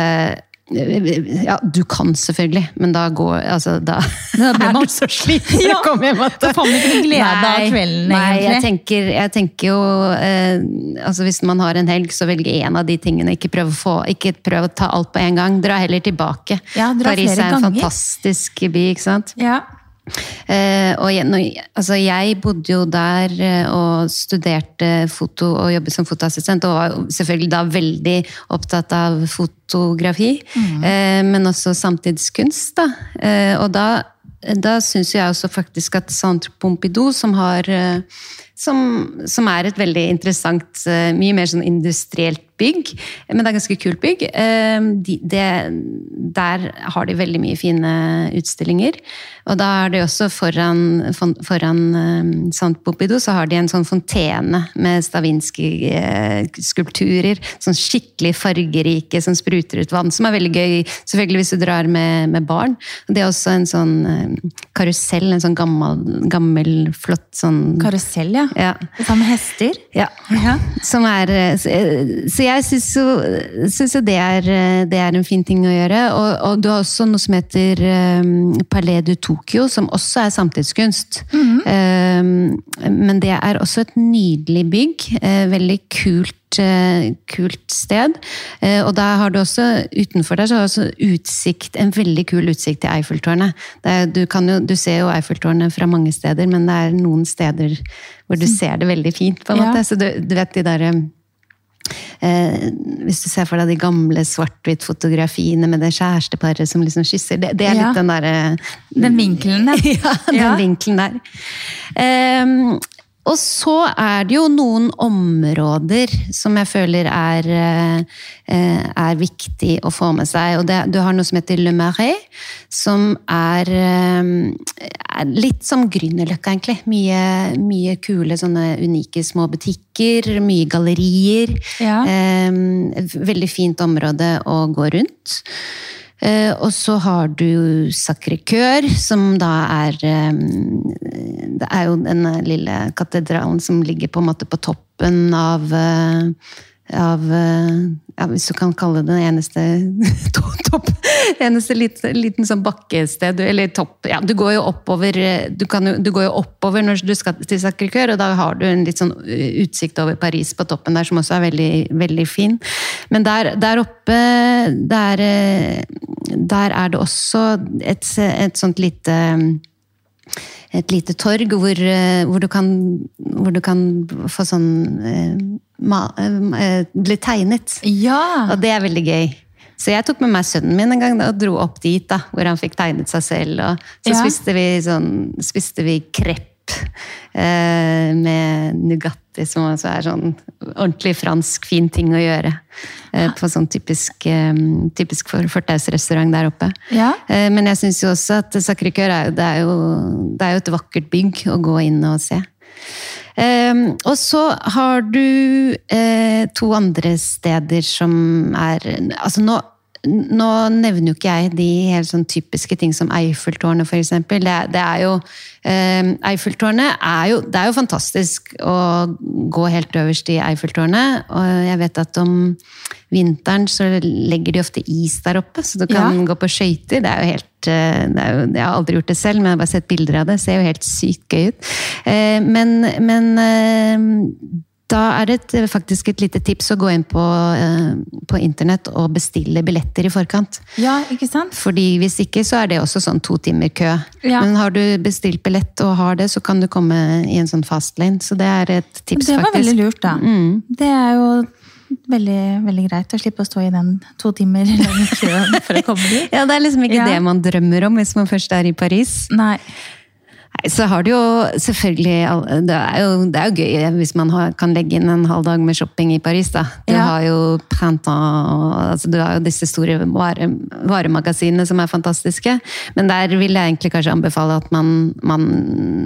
ja, du kan selvfølgelig, men da går altså, Da, da er man så sliten ja, å komme hjem. Da får man ikke glede av kvelden, nei, egentlig. Jeg tenker, jeg tenker jo eh, altså Hvis man har en helg, så velg en av de tingene. Ikke prøv å, få, ikke prøv å ta alt på en gang. Dra heller tilbake. Ja, Paris er en ganger. fantastisk by, ikke sant? Ja. Eh, og jeg, altså jeg bodde jo der eh, og studerte foto og jobbet som fotoassistent, og var selvfølgelig da veldig opptatt av fotografi, mm. eh, men også samtidskunst. Da. Eh, og da, da syns jeg også faktisk at Centre Pompidou, som har som, som, er et veldig interessant, eh, mye mer sånn industrielt bygg. Men det er ganske kult bygg. Eh, de, det, der har de veldig mye fine utstillinger. Og da er det også foran, foran um, Sant Pompidou så har de en sånn fontene med Stavinskij-skulpturer. Sånn skikkelig fargerike som spruter ut vann. Som er veldig gøy, selvfølgelig hvis du drar med, med barn. Det er også en sånn karusell, en sånn gammel, gammel flott sånn Karusell, ja. Ja. Sammen med hester? Ja. ja. Som er Så jeg syns jo, det, er, det, er, en fin ting å gjøre. Og, og du har også noe som heter um, Palais du Tokyo, som også er samtidskunst. Mm -hmm. um, men det er også et nydelig bygg. Uh, veldig kult kult sted. Uh, og da har du også, utenfor der så har du også utsikt, en veldig kul utsikt til Eiffeltårnet. Er, du, jo, du, ser jo Eiffeltårnet fra mange steder, men det er noen steder hvor du ser det veldig fint. på en måte. Så du, du vet de der Eh, hvis du ser for deg de gamle svart-hvitt-fotografiene med det kjæresteparet som liksom kysser. Det, det er litt den derre Den vinkelen der. ja, den ja. vinkelen der. Eh, og så er det jo noen områder som jeg føler er, eh, er viktig å få med seg. Og det, du har noe som heter Le Marais, som er, eh, er litt som Grünerløkka, egentlig. Mye, mye, kule, sånne unike små butikker, mye gallerier. Ja. Eh, veldig fint område å gå rundt. Eh, og så har du Sacré-Cœur, som da er eh, Det er jo den lille katedralen som ligger på en måte på toppen av eh, av ja, Hvis du kan kalle det den eneste topp Eneste liten, liten sånn bakkested Eller topp ja, Du går jo oppover du, kan, du går jo oppover når du skal til Sacré-Cœur, og da har du en litt sånn utsikt over Paris på toppen der, som også er veldig, veldig fin. Men der, der oppe der, der, er det også et, et sånt lite et lite torg hvor, eh, hvor, du kan, hvor du kan få sånn eh, eh, Bli tegnet. Ja! Og det er veldig gøy. Så jeg tok med meg sønnen min en gang og dro opp dit, da, hvor han fikk tegnet seg selv. Og så Ja. spiste vi sånn, spiste vi krepp eh, med Nugatti, som også er sånn ordentlig fransk, fin ting å gjøre. Eh, på sånn typisk, eh, typisk for, fortausrestaurant der oppe. Ja. Eh, men jeg syns jo også at Sacré-Cœur er, det er, er jo et vakkert bygg å gå inn og se. Og så har du to andre steder som er Altså nå, nå nevner jo ikke jeg de helt sånn typiske ting som Eiffeltårnet, f.eks. Det, det er jo eh, Eiffeltårnet er jo, det er jo fantastisk å gå helt øverst i Eiffeltårnet. Og jeg vet at om vinteren så legger de ofte is der oppe, så du kan Ja. gå på skøyter. Det er jo helt eh, det er jo, Jeg har aldri gjort det selv, men jeg har bare sett bilder av det. Det ser jo helt sykt gøy ut. Eh, Men, men eh, da er det et, faktisk et lite tips å gå inn på, eh, på internett og bestille billetter i forkant. ja, ikke sant? Fordi hvis ikke, så er det også sånn to timer kø. Ja. Men har du bestilt billett og har det, så kan du komme i en sånn fastlane. Så det er et tips, faktisk. Det var faktisk. veldig lurt, da. Mm. Det er jo veldig, veldig greit å slippe å stå i den to timer lange køen for å komme dit. Ja, det er liksom ikke Ja. det man drømmer om hvis man først er i Paris. Nei. Nei, så har du jo selvfølgelig Det er jo, det er jo gøy hvis man har, kan legge inn en halv dag med shopping i Paris, da. Du Ja. har jo Printemps og altså, Du har jo disse store vare, varemagasinene som er fantastiske. Men der vil jeg egentlig kanskje anbefale at man, man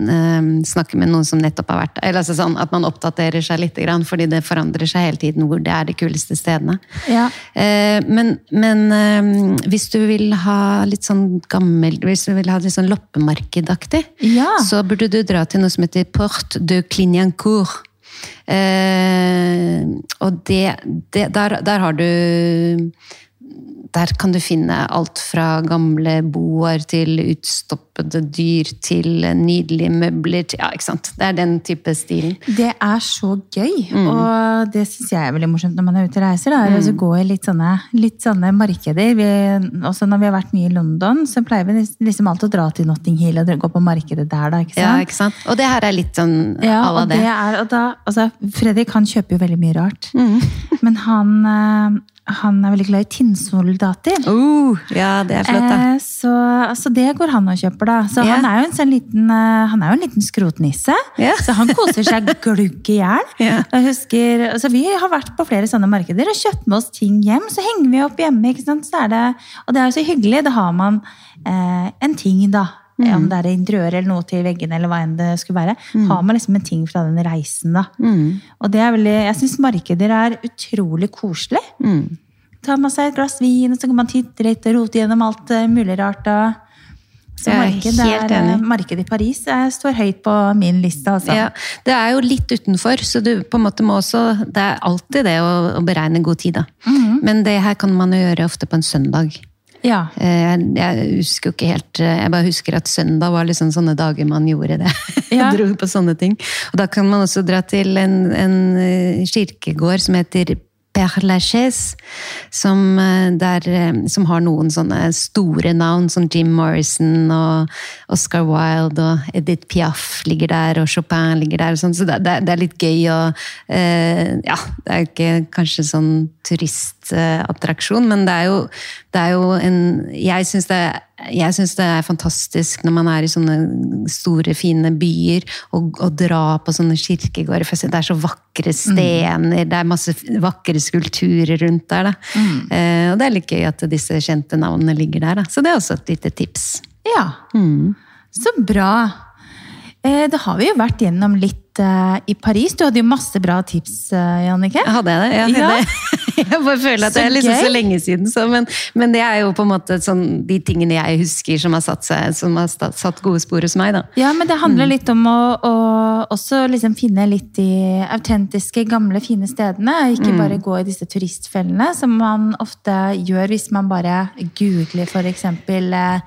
eh, snakker med noen som nettopp har vært. Eller altså sånn at man oppdaterer seg litt, fordi det forandrer seg hele tiden hvor det er de kuleste stedene. Ja. Eh, men men eh, hvis du vil ha litt sånn gammel Hvis du vil ha litt sånn loppemarkedaktig, Ja. så burde du dra til noe som heter Porte de Clignancourt. Eh, og det, det der, der har du der kan du finne alt fra gamle boer til utstoppede dyr til nydelige møbler. Til, ja, ikke sant? Det er den type stilen. Det er så gøy, Mm. og det syns jeg er veldig morsomt når man er ute og reiser. Da, er å gå i litt sånne, litt sånne markeder. Vi, også når vi har vært mye i London, så pleier vi liksom alltid å dra til Notting Hill og gå på markedet der. da, ikke sant? Ja, ikke sant? Og det her er litt sånn Ja, à la og det det. er, og da, altså, Fredrik han kjøper jo veldig mye rart. Mm. Men han, eh, han er veldig glad i tinnsoldater. Uh, ja, det er flott, da. Eh, så, altså, det går han og kjøper, da. Så yeah. han er jo en sånn liten, uh, en liten skrotnisse. Yeah. Så han koser seg glugg i hjel. Yeah. Altså Vi har vært på flere sånne markeder og kjøpt med oss ting hjem. Så henger vi opp hjemme, ikke sant? Så det, og det er jo så hyggelig. Da har man eh, en ting, da. Mm. Om det er interiør eller noe til veggene, eller hva enn det skulle være. Har man liksom en ting fra den reisen, da. Mm. Og det er veldig, jeg syns markeder er utrolig koselig. Mm. Tar man seg et glass vin, og så kan man titte litt og rote gjennom alt eh, mulig rart. Da. Så marked, er, eh, markedet i Paris er, står høyt på min liste. Altså. Ja, det er jo litt utenfor, så du på en måte må også Det er alltid det å, å beregne god tid, da. Mhm. Men det her kan man jo gjøre ofte på en søndag. Ja. Eh, Jeg, jeg husker jo ikke helt eh, Jeg bare husker at søndag var liksom sånne dager man gjorde det. Ja. Dro på sånne ting. Og da kan man også dra til en, en eh, kirkegård som heter Père Lachaise, som, der, som har noen sånne store navn, som Jim Morrison og Oscar Wilde og Edith Piaf ligger der, og Chopin ligger der. Og sånn. Så det, det, er litt gøy å eh, Ja, det er ikke kanskje sånn turistattraksjon, men det er jo, det er jo en Jeg syns det, det er fantastisk når man er i sånne store, fine byer, og, og dra på sånne kirkegårder. For det er så vakre stener, det er masse vakre skulpturer rundt der. Da. Eh, og det er litt gøy at disse kjente navnene ligger der. Da. Så det er også et lite tips. ja. Mm. Så bra. Eh, Da har vi jo vært gjennom litt i Paris. Du hadde jo masse bra tips, eh, Jannicke. Hadde jeg det? Ja, Ja. det. Jeg bare føler at Så det er liksom så lenge siden. Så, men, men det er jo på en måte sånn, de tingene jeg husker som har satt, seg, som har satt, gode spor hos meg. da. Ja, men det handler litt om å, å også liksom finne litt de autentiske, gamle, fine stedene. Ikke bare gå i disse turistfellene, som man ofte gjør hvis man bare googler eksempel eh,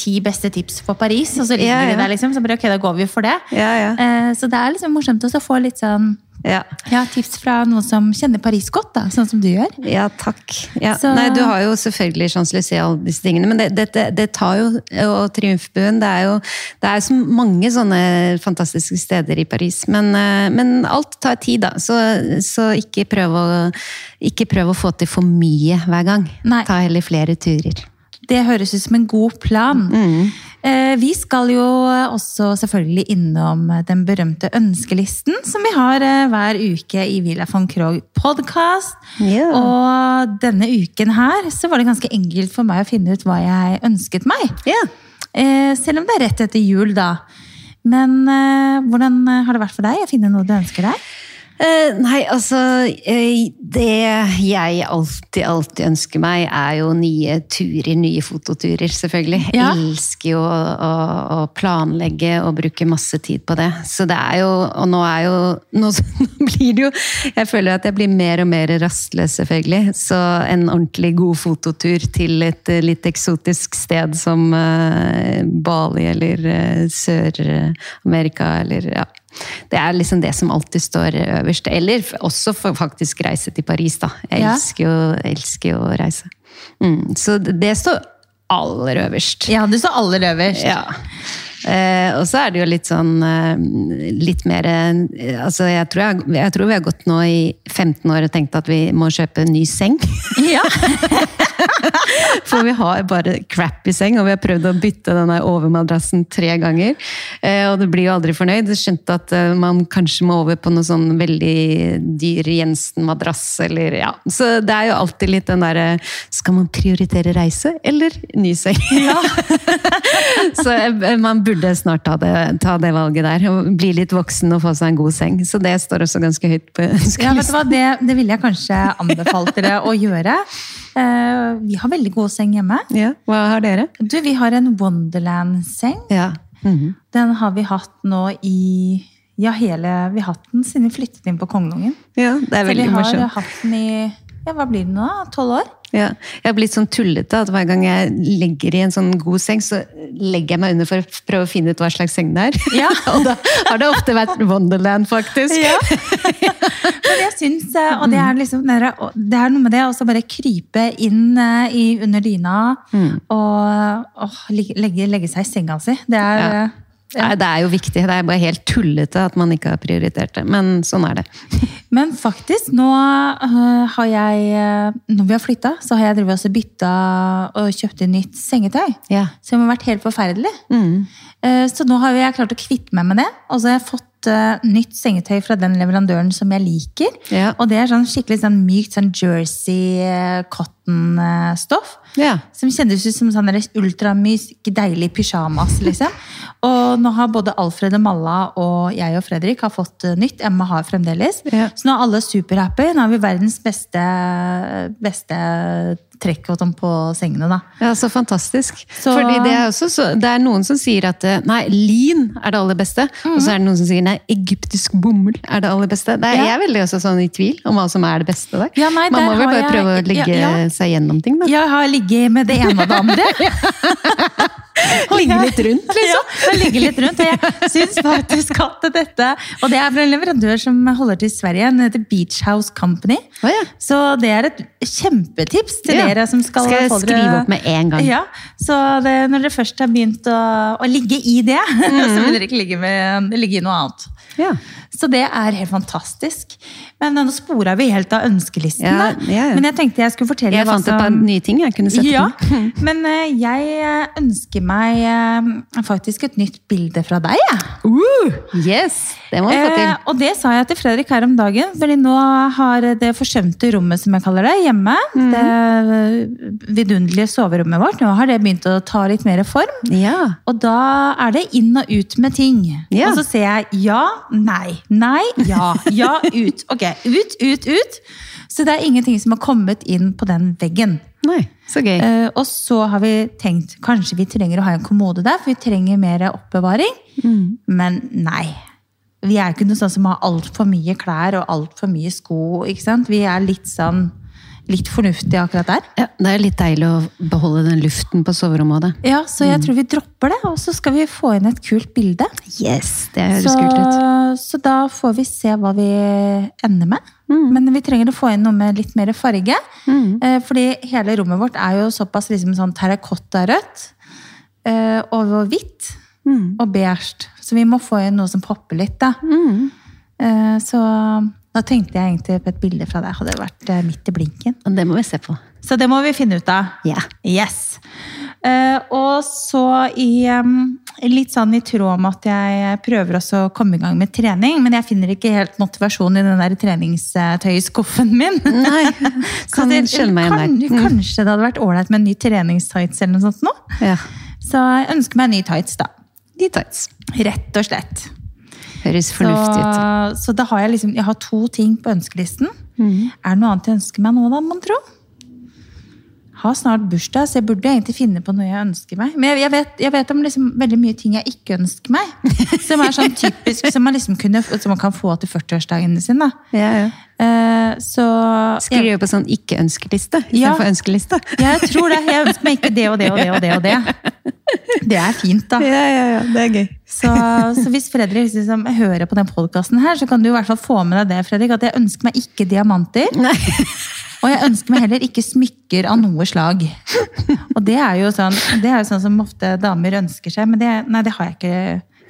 ti beste tips for Paris, og så ligger Ja, ja. de der liksom. Så bare ok, da går vi for det. Ja, ja. Eh, så det er liksom morsomt også å få litt sånn Ja. Ja, tips fra noen som kjenner Paris godt, da, sånn som du gjør. Ja, takk. Ja. Så- Nei, du har jo selvfølgelig Champs-Élysées og alle disse tingene, men det, det, det, det tar jo Og Triumfbuen. Det er jo det er så mange sånne fantastiske steder i Paris. Men, eh, men alt tar tid, da. Så, så ikke, prøv å, ikke prøv å få til for mye hver gang. Nei. Ta heller flere turer. Det høres ut som en god plan. Mm. Vi skal jo også selvfølgelig innom den berømte ønskelisten som vi har eh, hver uke i Villa von Krogh podcast. Yeah. Og denne uken her så var det ganske enkelt for meg å finne ut hva jeg ønsket meg. Eh, Selv om det er rett etter jul, da. Men eh, hvordan har det vært for deg å finne noe du ønsker deg? Eh, nei, altså eh, Det jeg alltid, alltid ønsker meg, er jo nye turer, nye fototurer, selvfølgelig. Ja. Jeg elsker jo å, å, å planlegge og bruke masse tid på det. Så det er jo Og nå er jo Nå, nå blir det jo Jeg føler at jeg blir mer og mer rastløs, selvfølgelig. Så en ordentlig god fototur til et eh, litt eksotisk sted som uh, Bali eller uh, Sør-Amerika eller ja. Det er liksom det som alltid står øverst. Eller også for faktisk reise til Paris, da. Jeg Ja. elsker, jo, elsker jo å reise. Mm, så det står aller øverst. Ja, det står aller øverst. Ja. Eh, og så er det jo litt sånn eh, Litt mer eh, Altså, jeg tror, jeg, jeg tror vi har gått nå i 15 år og tenkt at vi må kjøpe en ny seng. Ja. For vi har bare crappy seng, og vi har prøvd å bytte denne overmadrassen tre ganger. Eh, og det blir jo aldri fornøyd. Skjønte at eh, man kanskje må over på noe sånn veldig dyr Jensen-madrass, eller ja. Så det er jo alltid litt den derre Skal man prioritere reise, eller ny seng? Så eh, man burde snart ta det, ta det valget der. Og bli litt voksen og få seg en god seng. Så det står også ganske høyt på Ja, vet du hva? Det, det ville jeg kanskje anbefalt dere å gjøre. Uh, vi har veldig god seng hjemme. Ja, hva har dere? Du, vi har en Wonderland-seng. Ja. Mhm. Den har vi hatt nå i ja, hele, Vi har hatt den siden vi flyttet inn på Kongelungen. ja, det er veldig Så vi har morsomt. hatt den i ja, hva blir det nå? Tolv år? Ja. Jeg har blitt sånn tullete at hver gang jeg legger i en sånn god seng, så legger jeg meg under for å prøve å finne ut hva slags seng det er. Ja. og da har det ofte vært Wonderland, faktisk. Ja. Men jeg syns, eh, og det er liksom det er- noe med det å bare krype inn eh, i, under dyna og åh, legge, legge seg i senga si. Det er Ja. Eh, Nei, det er jo viktig. Det er bare helt tullete at man ikke har prioritert det. Men sånn er det. Men faktisk, nå øh, har jeg øh, Når vi har flytta, så har jeg drevet også bytta og kjøpt inn nytt sengetøy. Ja. Som har vært helt forferdelig. Mm. Eh, Så nå har jeg klart å kvitte meg med det. Og så har jeg fått nytt sengetøy fra den leverandøren som jeg liker. Ja. Og det er sånn skikkelig sånn mykt sånn jersey cotton-stoff. Ja. Som kjennes ut som sånn ultramyk, deilig pysjamas, liksom. Og nå har både Alfred og Malla og jeg og Fredrik har fått eh, nytt. Emma har fremdeles. Ja. Så nå er alle superhappy. Nå har vi verdens beste, beste trekkvåton på sengene, da. Ja, så fantastisk. Så- Fordi det er også så, det er noen som sier at eh, nei, lin er det aller beste. Og så er det noen som sier nei, egyptisk bomull er det aller beste. Det er, Ja. Jeg er veldig også sånn i tvil om hva som er det beste der. Ja, nei, Man må vel bare jeg- prøve å ja. seg gjennom ting, da. Jeg har ligget med det ene og det andre. Ligge litt rundt, liksom. Ja, ligge litt rundt. Og jeg syns faktisk at dette Og det er fra en leverandør som holder til i Sverige. Den heter Beach House Company. Oh, ja. Så det er et kjempetips til Ja. dere som skal, Skal jeg skrive dere- opp med en gang? Ja, Så det, når dere først har begynt å, å ligge i det, så vil dere ikke ligge, med, ligge i noe annet. Ja. Så det er helt fantastisk. Men nå spora vi helt av ønskelisten. Ja, ja. Men jeg tenkte jeg skulle fortelle Jeg fant et par nye ting jeg kunne sette ja, på. men eh, jeg eh, ønsker meg eh, faktisk et nytt bilde fra deg. Ja. Uh, yes! Det må vi få til. Eh, og det sa jeg til Fredrik her om dagen, fordi nå har det forsømte rommet, som jeg kaller det, hjemme, Mhm. det eh, vidunderlige soverommet vårt, nå har det begynt å ta litt mer form. Ja. Og da er det inn og ut med ting. Ja. Og så ser jeg ja, nei, nei, ja, ja, ut. Ok, ut, ut, ut. Så det er ingenting som har kommet inn på den veggen. Nei, så gøy. Uh, og så har vi tenkt kanskje vi trenger å ha en kommode der, for vi trenger mer oppbevaring. Men nei. Vi er ikke noe sånn som har altfor mye klær og altfor mye sko. ikke sant? Vi er litt sånn litt fornuftig akkurat der. Ja, det er litt deilig å beholde den luften på soverommet. Ja, Så jeg tror vi dropper det, og så skal vi få inn et kult bilde. Yes, det høres Så, kult ut. så da får vi se hva vi ender med. Men vi trenger å få inn noe med litt mer farge. Eh, fordi hele rommet vårt er jo såpass liksom sånn terrakottarødt eh, og hvitt og beige. Så vi må få inn noe som popper litt, da. Eh, så da tenkte jeg egentlig på et bilde fra deg. Hadde vært eh, midt i blinken. Og det må vi se på. Så det må vi finne ut av. Ja. Yes. Eh, og så i litt sånn i tråd med at jeg prøver også å komme i gang med trening, men jeg finner ikke helt motivasjon i den der treningstøyskuffen min. Nei, Så kan det- skjønne meg igjen der. Mm. Kanskje det hadde vært ålreit med en ny treningstights eller noe sånt nå. Ja. Så jeg ønsker meg en ny tights, da. Ny tights. Rett og slett. Høres Så, fornuftig ut. så da har jeg liksom Jeg har to ting på ønskelisten. Mm. Er det noe annet jeg ønsker meg nå, da, mon tro? Har snart bursdag, så jeg burde egentlig finne på noe jeg ønsker meg. Men jeg, jeg, vet, jeg vet om liksom veldig mye ting jeg ikke ønsker meg. Som er sånn typisk som man, liksom kunne, som man kan få til 40-årsdagen sin. Ja, ja. Uh, så Skriver på sånn ikke-ønskeliste Ja. for ønskeliste. Ja, jeg tror det. Jeg ønsker meg ikke det og det og det og det. og det. Det er fint, da. Ja, ja, ja, det er gøy. Så, så hvis Fredrik liksom hører på den podkasten her, så kan du i hvert fall få med deg det, Fredrik, at jeg ønsker meg ikke diamanter. Nei. Og jeg ønsker meg heller ikke smykker av noe slag. Og det er jo sånn, det er jo sånn som ofte damer ønsker seg, men det, nei, det har jeg ikke.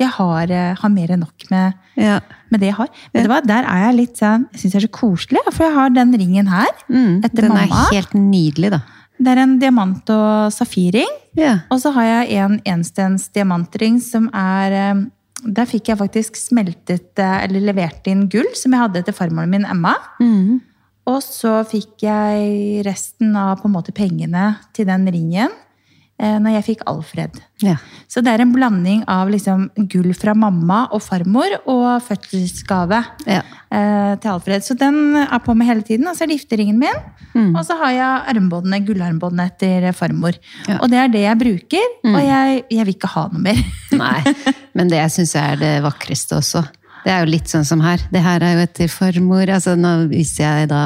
Jeg har, eh, har mer enn nok med, Ja. med det jeg har. Du hva, Der er jeg litt sånn, jeg syns det er så koselig, for jeg har den ringen her. Mm, etter den mamma. er helt nydelig, da. Det er en diamant- og safirring. Ja. Og så har jeg en enstens diamantring som er eh, Der fikk jeg faktisk smeltet eh, eller levert inn gull som jeg hadde til farmoren min Emma. Mm. Og så fikk jeg resten av måte pengene til den ringen eh, når jeg fikk Alfred. ja. Så det er en blanding av liksom gull fra mamma og farmor og fødselsgave Ja. eh, til Alfred. Så den er på meg hele tiden. Og så er det gifteringen min. Og så har jeg armbåndene, gullarmbåndene etter farmor. Ja. Og det er det jeg bruker. Og jeg, jeg vil ikke ha noe mer. Nei, men det syns jeg er det vakreste også. Det er jo litt sånn som her. Det her er jo etter formor. altså Nå viser jeg da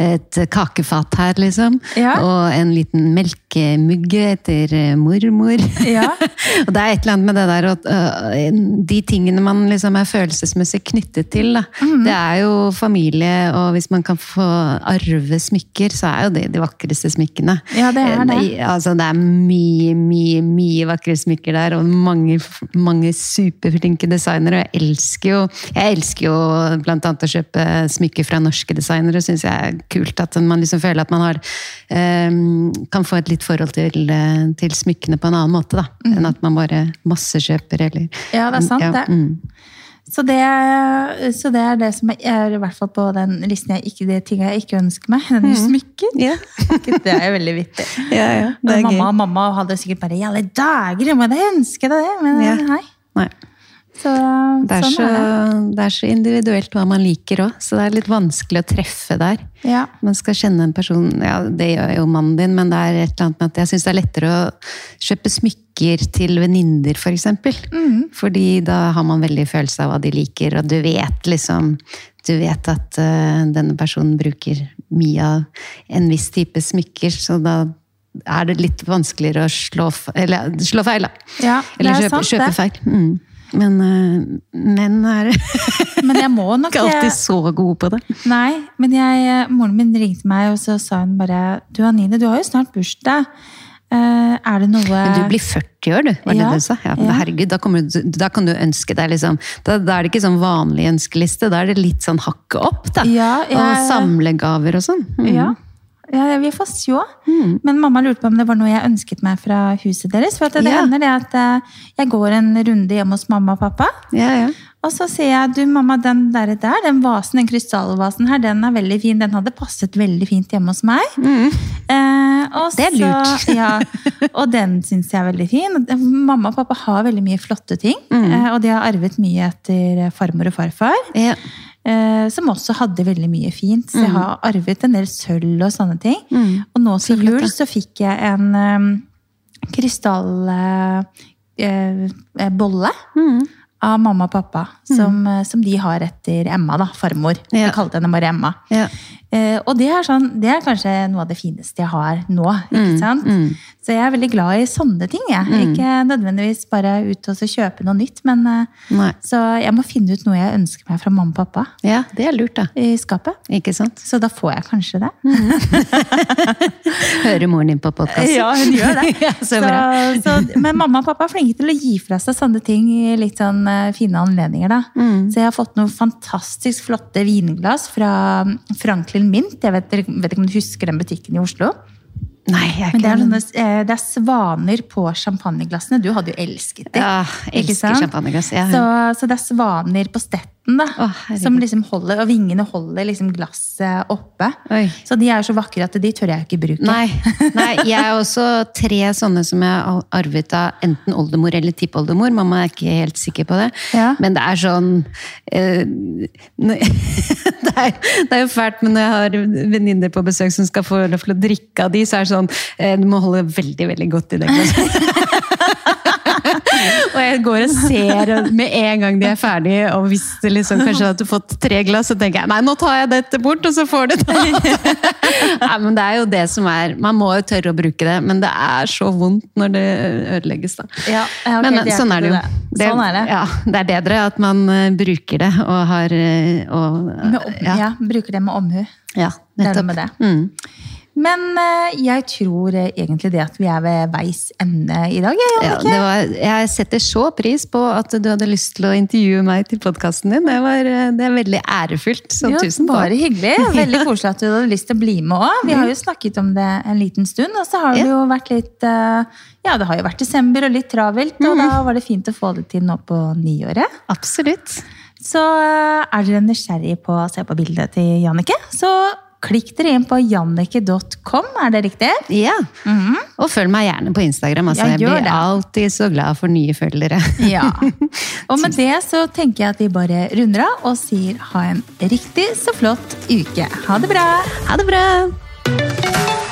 et kakefat her, liksom. Ja. Og en liten melkemugge etter eh, mormor. Ja. og det er et eller annet med det der at øh, De tingene man liksom er følelsesmessig knyttet til, da. Mhm. Det er jo familie, og hvis man kan få arve smykker, så er jo det de vakreste smykkene. Ja, det er det. Eh, Altså, det er mye, mye, mye vakre smykker der, og mange, mange superflinke designere. Og jeg elsker jo jeg elsker jo blant annet å kjøpe smykker fra norske designere. Syns jeg er kult at man liksom føler at man har eh, kan få et litt forhold til, eh, til smykkene på en annen måte, da. Enn at man bare massekjøper eller Ja, det er sant, det. mm. Så det, så det er det som er i hvert fall på den listen jeg ikke, de tingene jeg ikke ønsker meg. Den smykken, Ja. Det er jo veldig vittig. ja, ja. Det er mamma, gøy. mamma hadde sikkert bare I alle dager, jeg må jeg ønske deg det! Men Ja. nei. Nei. Så, Det er, sånn så, er det. det er så individuelt hva man liker òg, så det er litt vanskelig å treffe der. Ja. Man skal kjenne en person Ja, det gjør jo mannen din, men det er et eller annet med at jeg syns det er lettere å kjøpe smykker til venninner, f.eks. For eksempel. Fordi da har man veldig følelse av hva de liker, og du vet liksom Du vet at uh, denne personen bruker mye av en viss type smykker, så da er det litt vanskeligere å slå, eller, slå feil, da. Ja, Eller er kjøpe, sant, kjøpe feil. Mm. Men eh, menn er Men jeg må nok ikke alltid så gode på det. Nei, men jeg, moren min ringte meg, og så sa hun bare Du Anine, du har jo snart bursdag. Eh, er det noe Men du blir 40 år, du, var det Ja, du sa? Ja, ja. Herregud, da, kommer du, da kan du ønske deg liksom da, da er det ikke sånn vanlig ønskeliste, da er det litt sånn hakket opp, da. Ja, jeg- Og samlegaver og sånn. Mm. Ja. Ja, vi får se. Men mamma lurte på om det var noe jeg ønsket meg fra huset deres. For at det Ja. hender det at eh, jeg går en runde hjemme hos mamma og pappa. Ja, ja. Og så sier jeg du mamma, den der, der den vasen, den krystallvasen her, den er veldig fin. Den hadde passet veldig fint hjemme hos meg. Eh, og Det er så- lurt. ja, og den syns jeg er veldig fin. Mamma og pappa har veldig mye flotte ting. Eh, og de har arvet mye etter farmor og farfar. ja. Eh, som også hadde veldig mye fint. Så jeg har arvet en del sølv og sånne ting. Mm. Og nå til jul så fikk jeg en um, krystallbolle Mm. av mamma og pappa, som, mm. som de har etter Emma, da, farmor. Ja. Jeg kalte henne bare Emma. Ja. Eh, og det er, sånn, det er kanskje noe av det fineste jeg har nå. ikke sant? Så jeg er veldig glad i sånne ting. Jeg. Ikke nødvendigvis bare ut og så kjøpe noe nytt, men eh, Nei. så jeg må finne ut noe jeg ønsker meg fra mamma og pappa ja, det er lurt, da. i skapet. Ikke sant? Så da får jeg kanskje det. Hører moren din på podkasten? Ja, hun gjør det. Ja, så bra. så, men mamma og pappa er flinke til å gi fra seg sånne ting i litt sånn eh, fine anledninger. da. Mm. Så jeg har fått noen fantastisk flotte vinglass fra mm, Franklin Mint. Jeg vet, vet ikke om du husker den butikken i Oslo? Nei, jeg er Men det er, sånne, eh, det er svaner på champagneglassene. Du hadde jo elsket det. Ja, ikke elsker champagneglass. Ja. Så, så det er svaner på stetten, da. Å, som liksom holder, og vingene holder liksom glasset oppe. Oi. Så de er jo så vakre at de tør jeg ikke bruke. Nei, nei, jeg har også tre sånne som jeg har arvet av enten oldemor eller tippoldemor. Mamma er ikke helt sikker på det. Ja. Men det er sånn eh, det, er, det er jo fælt, men når jeg har venninner på besøk som skal få lov til å drikke av de, så er det sånn eh, Du må holde veldig, veldig godt i det glasset. jeg går og ser med en gang de er ferdige, og hvis det liksom kanskje hadde fått tre glass, så tenker jeg nei, nå tar jeg dette bort, og så får du det. Nei, men det er jo det som er Man må jo tørre å bruke det, men det er så vondt når det ødelegges, da. Ja, okay, men helt sånn er det jo. det. Sånn er det. Ja, det er bedre at man eh, bruker det og har eh, og, om, ja. ja, bruker det med omhu. ja, Det er nettopp. noe med det. Mm. Men eh, jeg tror eh, egentlig det at vi er ved veis ende i dag. Jeg, Ja, det var, jeg setter så pris på at du hadde lyst til å intervjue meg til podkasten din. Det, var, eh, det er veldig ærefullt. Så Jo, tusen Bare hyggelig. Veldig koselig at du hadde lyst til å bli med òg. Vi har jo snakket om det en liten stund, og så har det jo vært litt Ja, det har jo vært desember og litt travelt, og da var det fint å få det til nå på nyåret. Absolutt. Så er dere nysgjerrig på å se på bildet til Jannicke, så klikk dere inn på jannike.com, er det riktig? Ja. Og følg meg gjerne på Instagram. Altså, Ja, jeg blir det. alltid så glad for nye følgere. Ja. Og med det så tenker jeg at vi bare runder av og sier ha en riktig så flott uke. Ha det bra! Ha det bra!